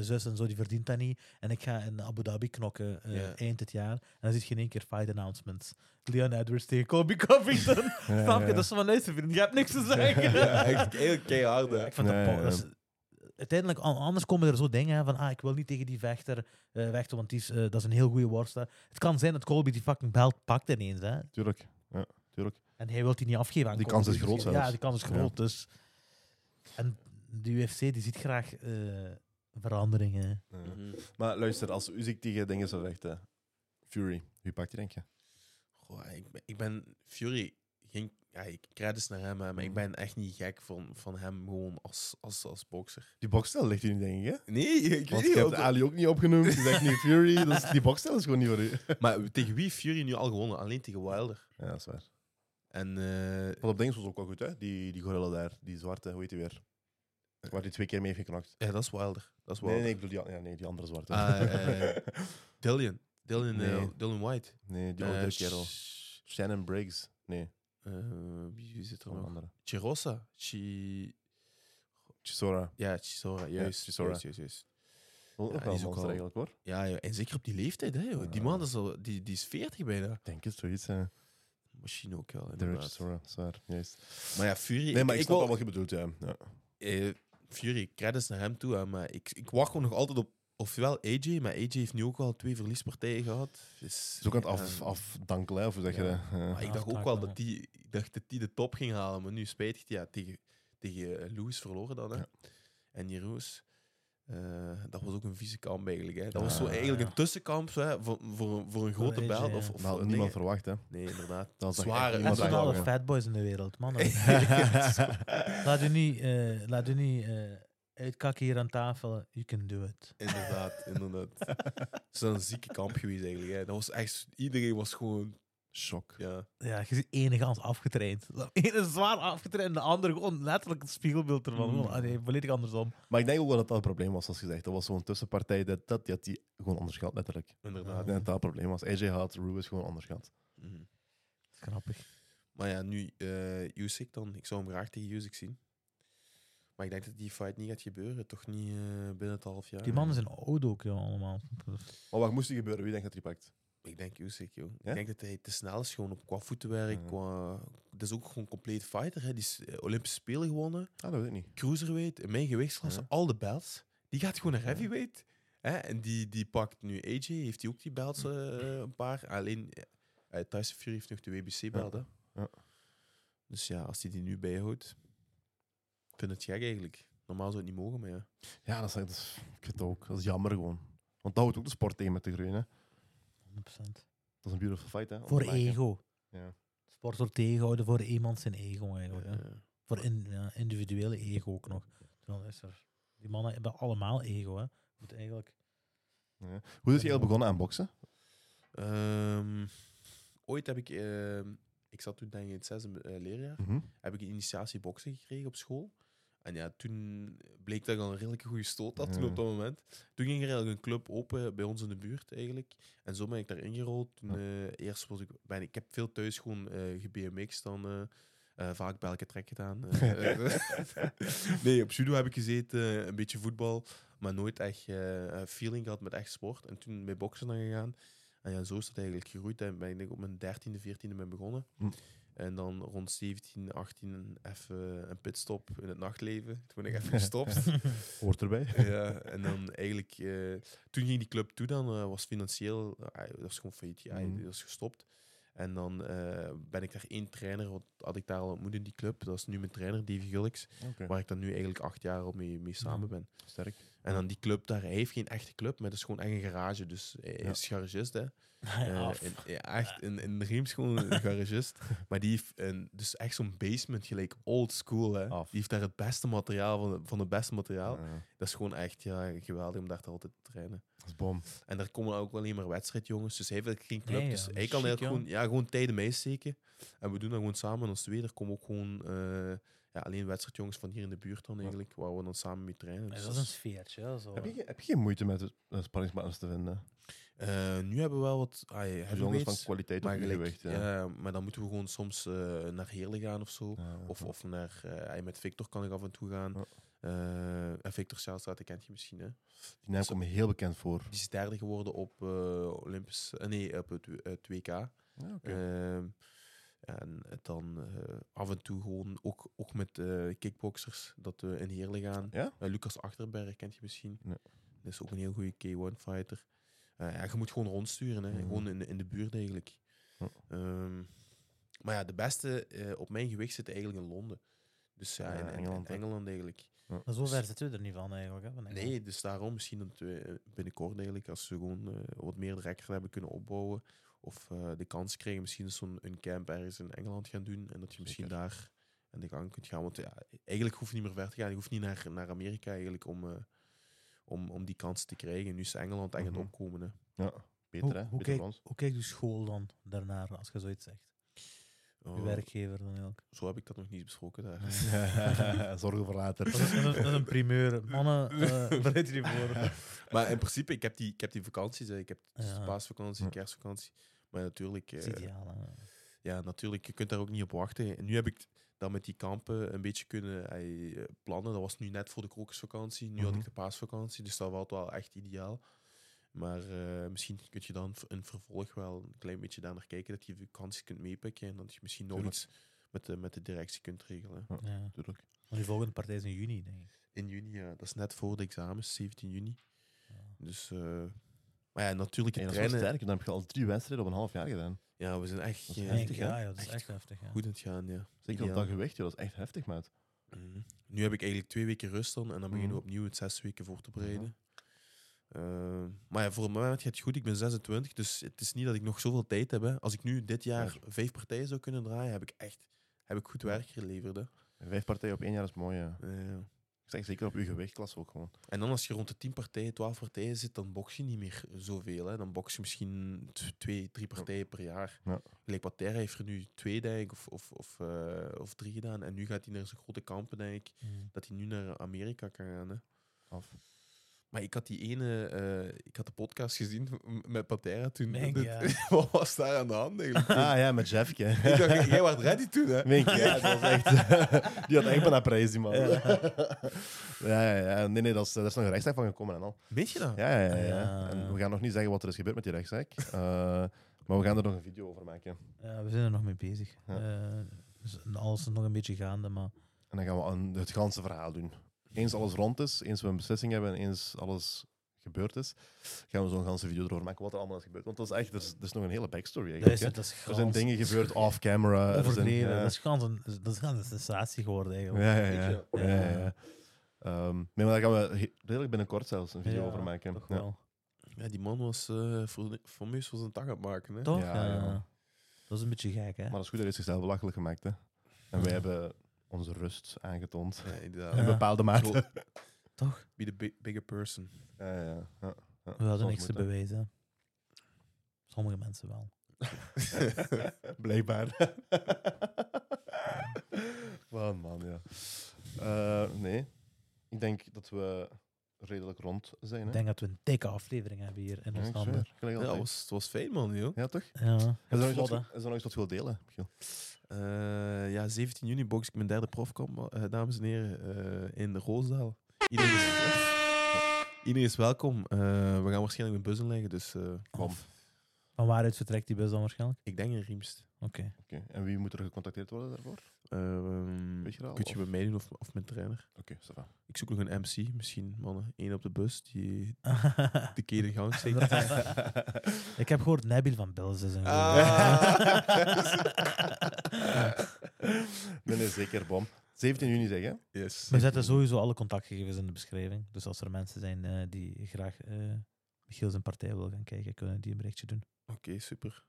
zus en zo, die verdient dat niet. En ik ga in Abu Dhabi knokken eind dit jaar. En dan zit je in één keer fight announcements. Leon Edwards tegen Colby Covington. Snap je? Dat is van luister, vriend, je hebt niks te zeggen. Ja, echt eigenlijk keihard. Ik dat uiteindelijk, an- anders komen er zo dingen van ah, ik wil niet tegen die vechter eh, vechten, want die is, eh, dat is een heel goede worstelaar. Het kan zijn dat Colby die fucking belt pakt ineens. Hè, Tuurlijk. Ja, tuurlijk. en hij wil die niet afgeven aan Die Colby. kans is groot Ja, zelfs. die kans is Ja. groot. Dus. En de UFC die ziet graag eh, veranderingen. Ja. Mhm. Maar luister, als Usyk tegen dingen zou vechten, Fury, wie pakt die denk je? Goh, ik, ben, ik ben Fury. Geen, ja, ik credits naar hem, hè, maar ik ben echt niet gek van, van hem gewoon als, als, als bokser. Die boxstijl ligt hier niet, denk ik, hè? Nee, ik weet Want niet. hebt wat- Ali ook niet opgenoemd, je zegt niet Fury, dus die boxstijl is gewoon niet voor u. Maar tegen wie heeft Fury nu al gewonnen? Alleen tegen Wilder. Ja, dat is waar. En eh, Wat op Dings was ook wel goed, hè? Die, die gorilla daar, die zwarte, hoe heet die weer? Waar die twee keer mee heeft geknakt. ja, dat is Wilder. Dat is Nee, Wilder. nee, ik bedoel die, an- ja, nee, die andere zwarte. Ah, eh, Dillian. Dillian, eh, Nee. Dylan White. nee, die Eh, andere kerel. Sh- Shannon Briggs. Nee, eh, wie zit er nog? andere. Chirosa. Chi... Chisora. Ja, Chisora. Juist. Chisora. juist, juist, juist. Ja, is ook wel- eigenlijk, hoor. Ja, ja, en zeker op die leeftijd. Hè, joh. Die Ja. man is, al, die, die is 40 bijna. Ik denk het, zoiets. hè. Misschien ook wel, inderdaad. Chisora, zwaar, juist. Maar ja, Fury... Nee, maar ik, ik snap wel wat je bedoelt, ja. ja. eh, Fury, credits naar hem toe, hè, maar ik, ik wacht gewoon nog altijd op ofwel AJ, maar AJ heeft nu ook wel twee verliespartijen gehad. Dus, is ook aan het af, ja, afdankelen, hè, of hoe zeg je Ja. dat? Ja. Maar ik dacht ook wel dat die, ik dacht dat die de top ging halen, maar nu spijtig ja, tegen, tegen eh, Lewis verloren dan. Hè. Ja. En die Roos, eh, dat was ook een vieze kamp eigenlijk. Hè. Dat was zo eigenlijk een tussenkamp hè, voor, voor, voor een grote AJ, belt. Of, of Dat had niemand verwacht, hè. Nee, inderdaad. Dat Zware Dat zijn alle fatboys in de wereld, man. laat u niet, eh, laat u niet eh, uitkakken hier aan tafel. You can do it. Inderdaad, inderdaad. Het is een zieke kamp geweest eigenlijk. Hè. Dat was echt, iedereen was gewoon Shock. Ja. Ja, je ziet ene gans afgetraind. De ene is zwaar afgetraind, de andere gewoon letterlijk het spiegelbeeld ervan. Mm. Nee, volledig andersom. Maar ik denk ook wel dat dat het probleem was, zoals gezegd. Dat was zo'n tussenpartij, dat, dat, die had die gewoon onderschat, letterlijk. Ik Inderdaad. denk dat dat het probleem was. AJ had Ruiz gewoon onderschat. Dat is grappig. Maar ja, nu uh, Usyk dan. Ik zou hem graag tegen Usyk zien. Maar ik denk dat die fight niet gaat gebeuren. Toch niet uh, binnen het half jaar. Die mannen zijn oud ook, ja, allemaal. Maar wat moest er gebeuren? Wie denkt dat hij pakt? Ik denk Usyk, joh. Ja? Ik denk dat hij te snel is gewoon op qua voetenwerk. Qua... Het is ook gewoon compleet fighter. Hè. Die is eh, Olympische Spelen gewonnen. Ah, dat weet ik niet. Cruiserweight, in mijn gewichtsklasse, Ja. al de belts. Die gaat gewoon naar heavyweight. Hè? En die, die pakt nu AJ, heeft hij ook die belts eh, een paar. Alleen uh, Tyson Fury heeft nog de WBC-belt. hè. Ja. Dus ja, als hij die nu bijhoudt, vind het gek eigenlijk. Normaal zou het niet mogen, maar ja. Ja, dat is, dat is- ik vind het ook. Dat is jammer gewoon. Want dat houdt ook de sport tegen met de groeien. Hè. 100%. Dat is een beautiful fight. Hè, om Voor te maken. ego. Ja. Sport wordt tegengehouden voor iemand zijn ego eigenlijk. hè. Eh, Voor in, ja, individuele ego ook nog. Dan is er, die mannen hebben allemaal ego. Hè. Moet eigenlijk, Ja. Hoe is je eigenlijk begonnen aan boksen? ehm, ooit heb ik, ehm, ik zat toen denk ik in het zesde eh, leerjaar, Mhm. heb ik een initiatie boksen gekregen op school. En ja, toen bleek dat ik al een redelijke goede stoot had toen op dat moment. Toen ging er eigenlijk een club open bij ons in de buurt eigenlijk. En zo ben ik daar ingerold. Toen, eh, eerst was ik, ben, ik heb veel thuis gewoon eh gebmx dan eh, vaak belken trek gedaan. Nee, op judo heb ik gezeten, een beetje voetbal, maar nooit echt feeling gehad met echt sport. En toen bij boksen dan gegaan. En ja, zo is dat eigenlijk gegroeid. En ben ik denk op mijn dertiende, veertiende mee begonnen. Hm. En dan rond 17, 18 even een pitstop in het nachtleven. Toen ben ik even gestopt. Hoort erbij. ja, en dan eigenlijk... eh, toen ging die club toe dan, eh, was financieel... eh, dat was gewoon failliet. Ja, Mhm. dat was gestopt. En dan ben ik daar één trainer, wat had ik daar al ontmoet in die club. Dat is nu mijn trainer, Davy Gulks. Oké, Waar ik dan nu eigenlijk acht jaar al mee, mee samen ben. sterk. En dan die club daar, hij heeft geen echte club, maar het is gewoon echt een garage. Dus hij Ja. is garagist, hè. Eh, in- echt in, in de Riems gewoon een garagist. Maar die heeft een, dus echt zo'n basement, gelijk old school. Hè. Af. Die heeft daar het beste materiaal van, van het beste materiaal. Ja, Dat is gewoon echt ja, geweldig om daar te altijd te trainen. dat is bom. En daar komen ook alleen maar wedstrijdjongens. Dus hij heeft eigenlijk geen club. Nee, ja, dus hij kan chic, gewoon, ja, gewoon tijden meesteken. En we doen dat gewoon samen. En als twee, er komen ook gewoon eh, ja, alleen wedstrijdjongens van hier in de buurt dan eigenlijk. Waar we dan samen mee trainen. Ja, Dus dat is een sfeertje. hè, Zo. Heb je, geen- heb je geen moeite met het sparringspartners te vinden? eh, nu hebben we wel wat ah, Jongens van heavyweights. kwaliteit Maar, op gelijk, gewicht. ja. Ja. maar dan moeten we gewoon soms eh, naar Heerlen gaan of zo. Ja, Of, ja. of naar, eh, met Victor kan ik af en toe gaan. Ja. Eh, en Victor Zijlstraat, die kent je misschien. Hè? Die naam komt me heel bekend voor. Die is derde geworden op eh Olympisch, eh, nee, op het, het WK. Ja, oké. Ehm, en dan eh, af en toe gewoon ook, ook met eh, kickboxers dat we in Heerlen gaan. Ja? Eh, Lucas Achterberg kent je misschien. Nee. Dat is ook een heel goede K1-fighter. ja, je moet gewoon rondsturen, hè. Mhm. gewoon in, de- in de buurt eigenlijk. Ehm, maar ja, de beste eh, op mijn gewicht zit eigenlijk in Londen. Dus ja, in, in- in Engeland, Engeland, eigenlijk. Maar zover zitten we er niet van eigenlijk. Hè, van. Nee, dus daarom misschien dat we binnenkort eigenlijk, als we gewoon eh, wat meer record hebben kunnen opbouwen, of eh, de kans krijgen misschien zo'n een camp ergens in Engeland gaan doen, en dat je misschien Zeker. daar aan de gang kunt gaan. Want ja, eigenlijk hoef je niet meer ver te gaan. Je hoeft niet naar, naar Amerika eigenlijk om, eh, om, om die kans te krijgen. Nu is Engeland echt aan Mhm. het opkomen. Hè. Ja, beter hè? Hoe, hoe, Beter kijk, hoe kijkt uw school dan daarnaar als je zoiets zegt? Oh, werkgever dan ook. Zo heb ik dat nog niet besproken daar. Zorgen voor later. Dat is, dat is een, dat is een primeur. Mannen, eh bereid je voor. maar in principe, ik heb die, ik heb die vakanties. hè. Ik heb dus Ja. paasvakantie, Ja. kerstvakantie. Maar natuurlijk... Dat eh, is ideaal. hè. ja, natuurlijk, je kunt daar ook niet op wachten. En nu heb ik dan met die kampen een beetje kunnen eh, plannen. Dat was nu net voor de krokusvakantie. Nu had Mhm. ik de paasvakantie, dus dat was wel echt ideaal. Maar eh, misschien kun je dan in vervolg wel een klein beetje daar naar kijken, dat je vakanties kunt meepikken en dat je misschien nog Tuurlijk. iets met de, met de directie kunt regelen. Ja. Tuurlijk. Maar die volgende partij is in juni, denk ik. In juni, ja, dat is net voor de examens, 17 juni. Ja. Dus, eh, maar ja, natuurlijk, het dat is wel trainen... sterk. Dan heb je al drie wedstrijden op een half jaar gedaan. Ja, we zijn echt Dat is eh, heftig, ja, ja, dat is Echt echt heftig. Ja. goed aan het gaan, ja. Zeker op dat gewicht, joh, dat is echt heftig, maat. Mhm. Nu heb ik eigenlijk twee weken rust dan en dan beginnen we Mhm. opnieuw het zes weken voor te bereiden. Eh, maar ja, voor het moment gaat het goed. Ik ben 26, dus het is niet dat ik nog zoveel tijd heb. Hè. Als ik nu dit jaar Ja. vijf partijen zou kunnen draaien, heb ik echt heb ik goed werk geleverd. Hè. Vijf partijen op één jaar is mooi, ja. Zeg zeker op uw gewichtklasse ook gewoon. En dan als je rond de 10 partijen, 12 partijen zit, dan box je niet meer zoveel. Hè. Dan box je misschien twee, drie partijen per jaar. Ja. Patera heeft er nu twee, denk ik, of, of, of, eh, of drie gedaan. En nu gaat hij naar zijn grote kampen, denk ik, Mm. dat hij nu naar Amerika kan gaan. Hè. Af. Maar ik had die ene, eh, ik had de podcast gezien met Patera toen. Wat was daar aan de hand eigenlijk? Ah ja, met Jeffke. ik dacht, jij was ready toen, hè? Ja, dat was echt... die had echt bijna prijs, die man. Ja, ja, ja. Nee, nee, dat is, daar is nog een rechtszaak van gekomen en al. Weet je dat? Ja, ja, ja. En we gaan nog niet zeggen wat er is gebeurd met die rechtszaak. eh, maar we gaan er nog een video over maken. Ja, we zijn er nog mee bezig. Ja. Dus alles is nog een beetje gaande, maar En dan gaan we aan het ganse verhaal doen. Eens alles rond is, eens we een beslissing hebben en eens alles gebeurd is, gaan we zo'n ganse video erover maken wat er allemaal is gebeurd. Want dat is echt, er is, er is nog een hele backstory dat eigenlijk. is, hè. dat is Er zijn dingen gebeurd off-camera. er ja. Dat is gans een, dat is een sensatie geworden eigenlijk. Ja, ja, ja. je? ja, ja, ja. Ehm, nee, maar daar gaan we redelijk binnenkort zelfs een video Ja, over maken. Toch Ja. wel. Ja, die man was eh voor- voor zijn tag aan het maken. Hè? Toch? Ja, Ja, ja. Dat is een beetje gek, hè? Maar dat is goed, hij heeft zichzelf belachelijk gemaakt. Hè. En wij hebben onze rust aangetoond. Ja, inderdaad. In Ja. bepaalde mate. Zo- Toch? Be the bi- bigger person. Ja, ja, ja. ja. We hadden niks te moet, bewijzen. Sommige mensen wel. Blijkbaar. man, man, ja. Eh, nee, ik denk dat we redelijk rond zijn. Hè? Ik denk dat we een dikke aflevering hebben hier in ons handen. gelijk Ja, het was, het was fijn, man. Joh. Ja, toch? Ja, Is er nog iets wat- is er nog iets wat je wilt delen, Michiel? Eh, ja, 17 juni box ik mijn derde profkamp, eh, dames en heren, eh, in Roosdaal. Iedereen is, iedereen is welkom. Eh, we gaan waarschijnlijk met bussen leggen, dus eh, Kom. Van waaruit vertrekt die bus dan waarschijnlijk? ik denk in Riemst. Oké. Oké. En wie moet er gecontacteerd worden daarvoor? Ehm Weet je dat al, kun je of? bij mij doen of, of mijn trainer. Oké, ça va. Ik zoek nog een MC, misschien mannen. Eén op de bus die de keer in gang steekt. ik heb gehoord Nabil van Bills is een Ah. nee, nee, zeker, bom. 17 juni zeg je? Yes. We zetten sowieso alle contactgegevens in de beschrijving. Dus als er mensen zijn eh, die graag eh Michiel zijn partij willen gaan kijken, kunnen die een berichtje doen. Oké, super.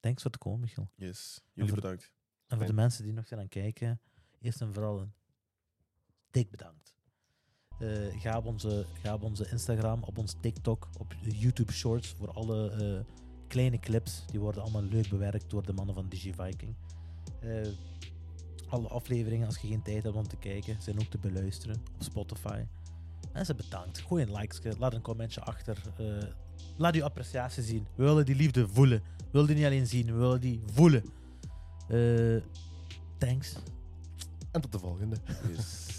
Thanks voor het komen, Michiel. Yes. Jullie voor- bedankt. En voor de mensen die nog zijn aan het kijken, eerst en vooral een dik bedankt. Eh, ga, op onze, ga op onze Instagram, op ons TikTok, op YouTube Shorts voor alle eh, kleine clips. Die worden allemaal leuk bewerkt door de mannen van DigiViking. Eh alle afleveringen, als je geen tijd hebt om te kijken, zijn ook te beluisteren op Spotify. Mensen bedankt. Gooi een like, laat een commentje achter. eh, laat uw appreciatie zien. We willen die liefde voelen. We willen die niet alleen zien, we willen die voelen. Eh, thanks. En tot de volgende. Yes.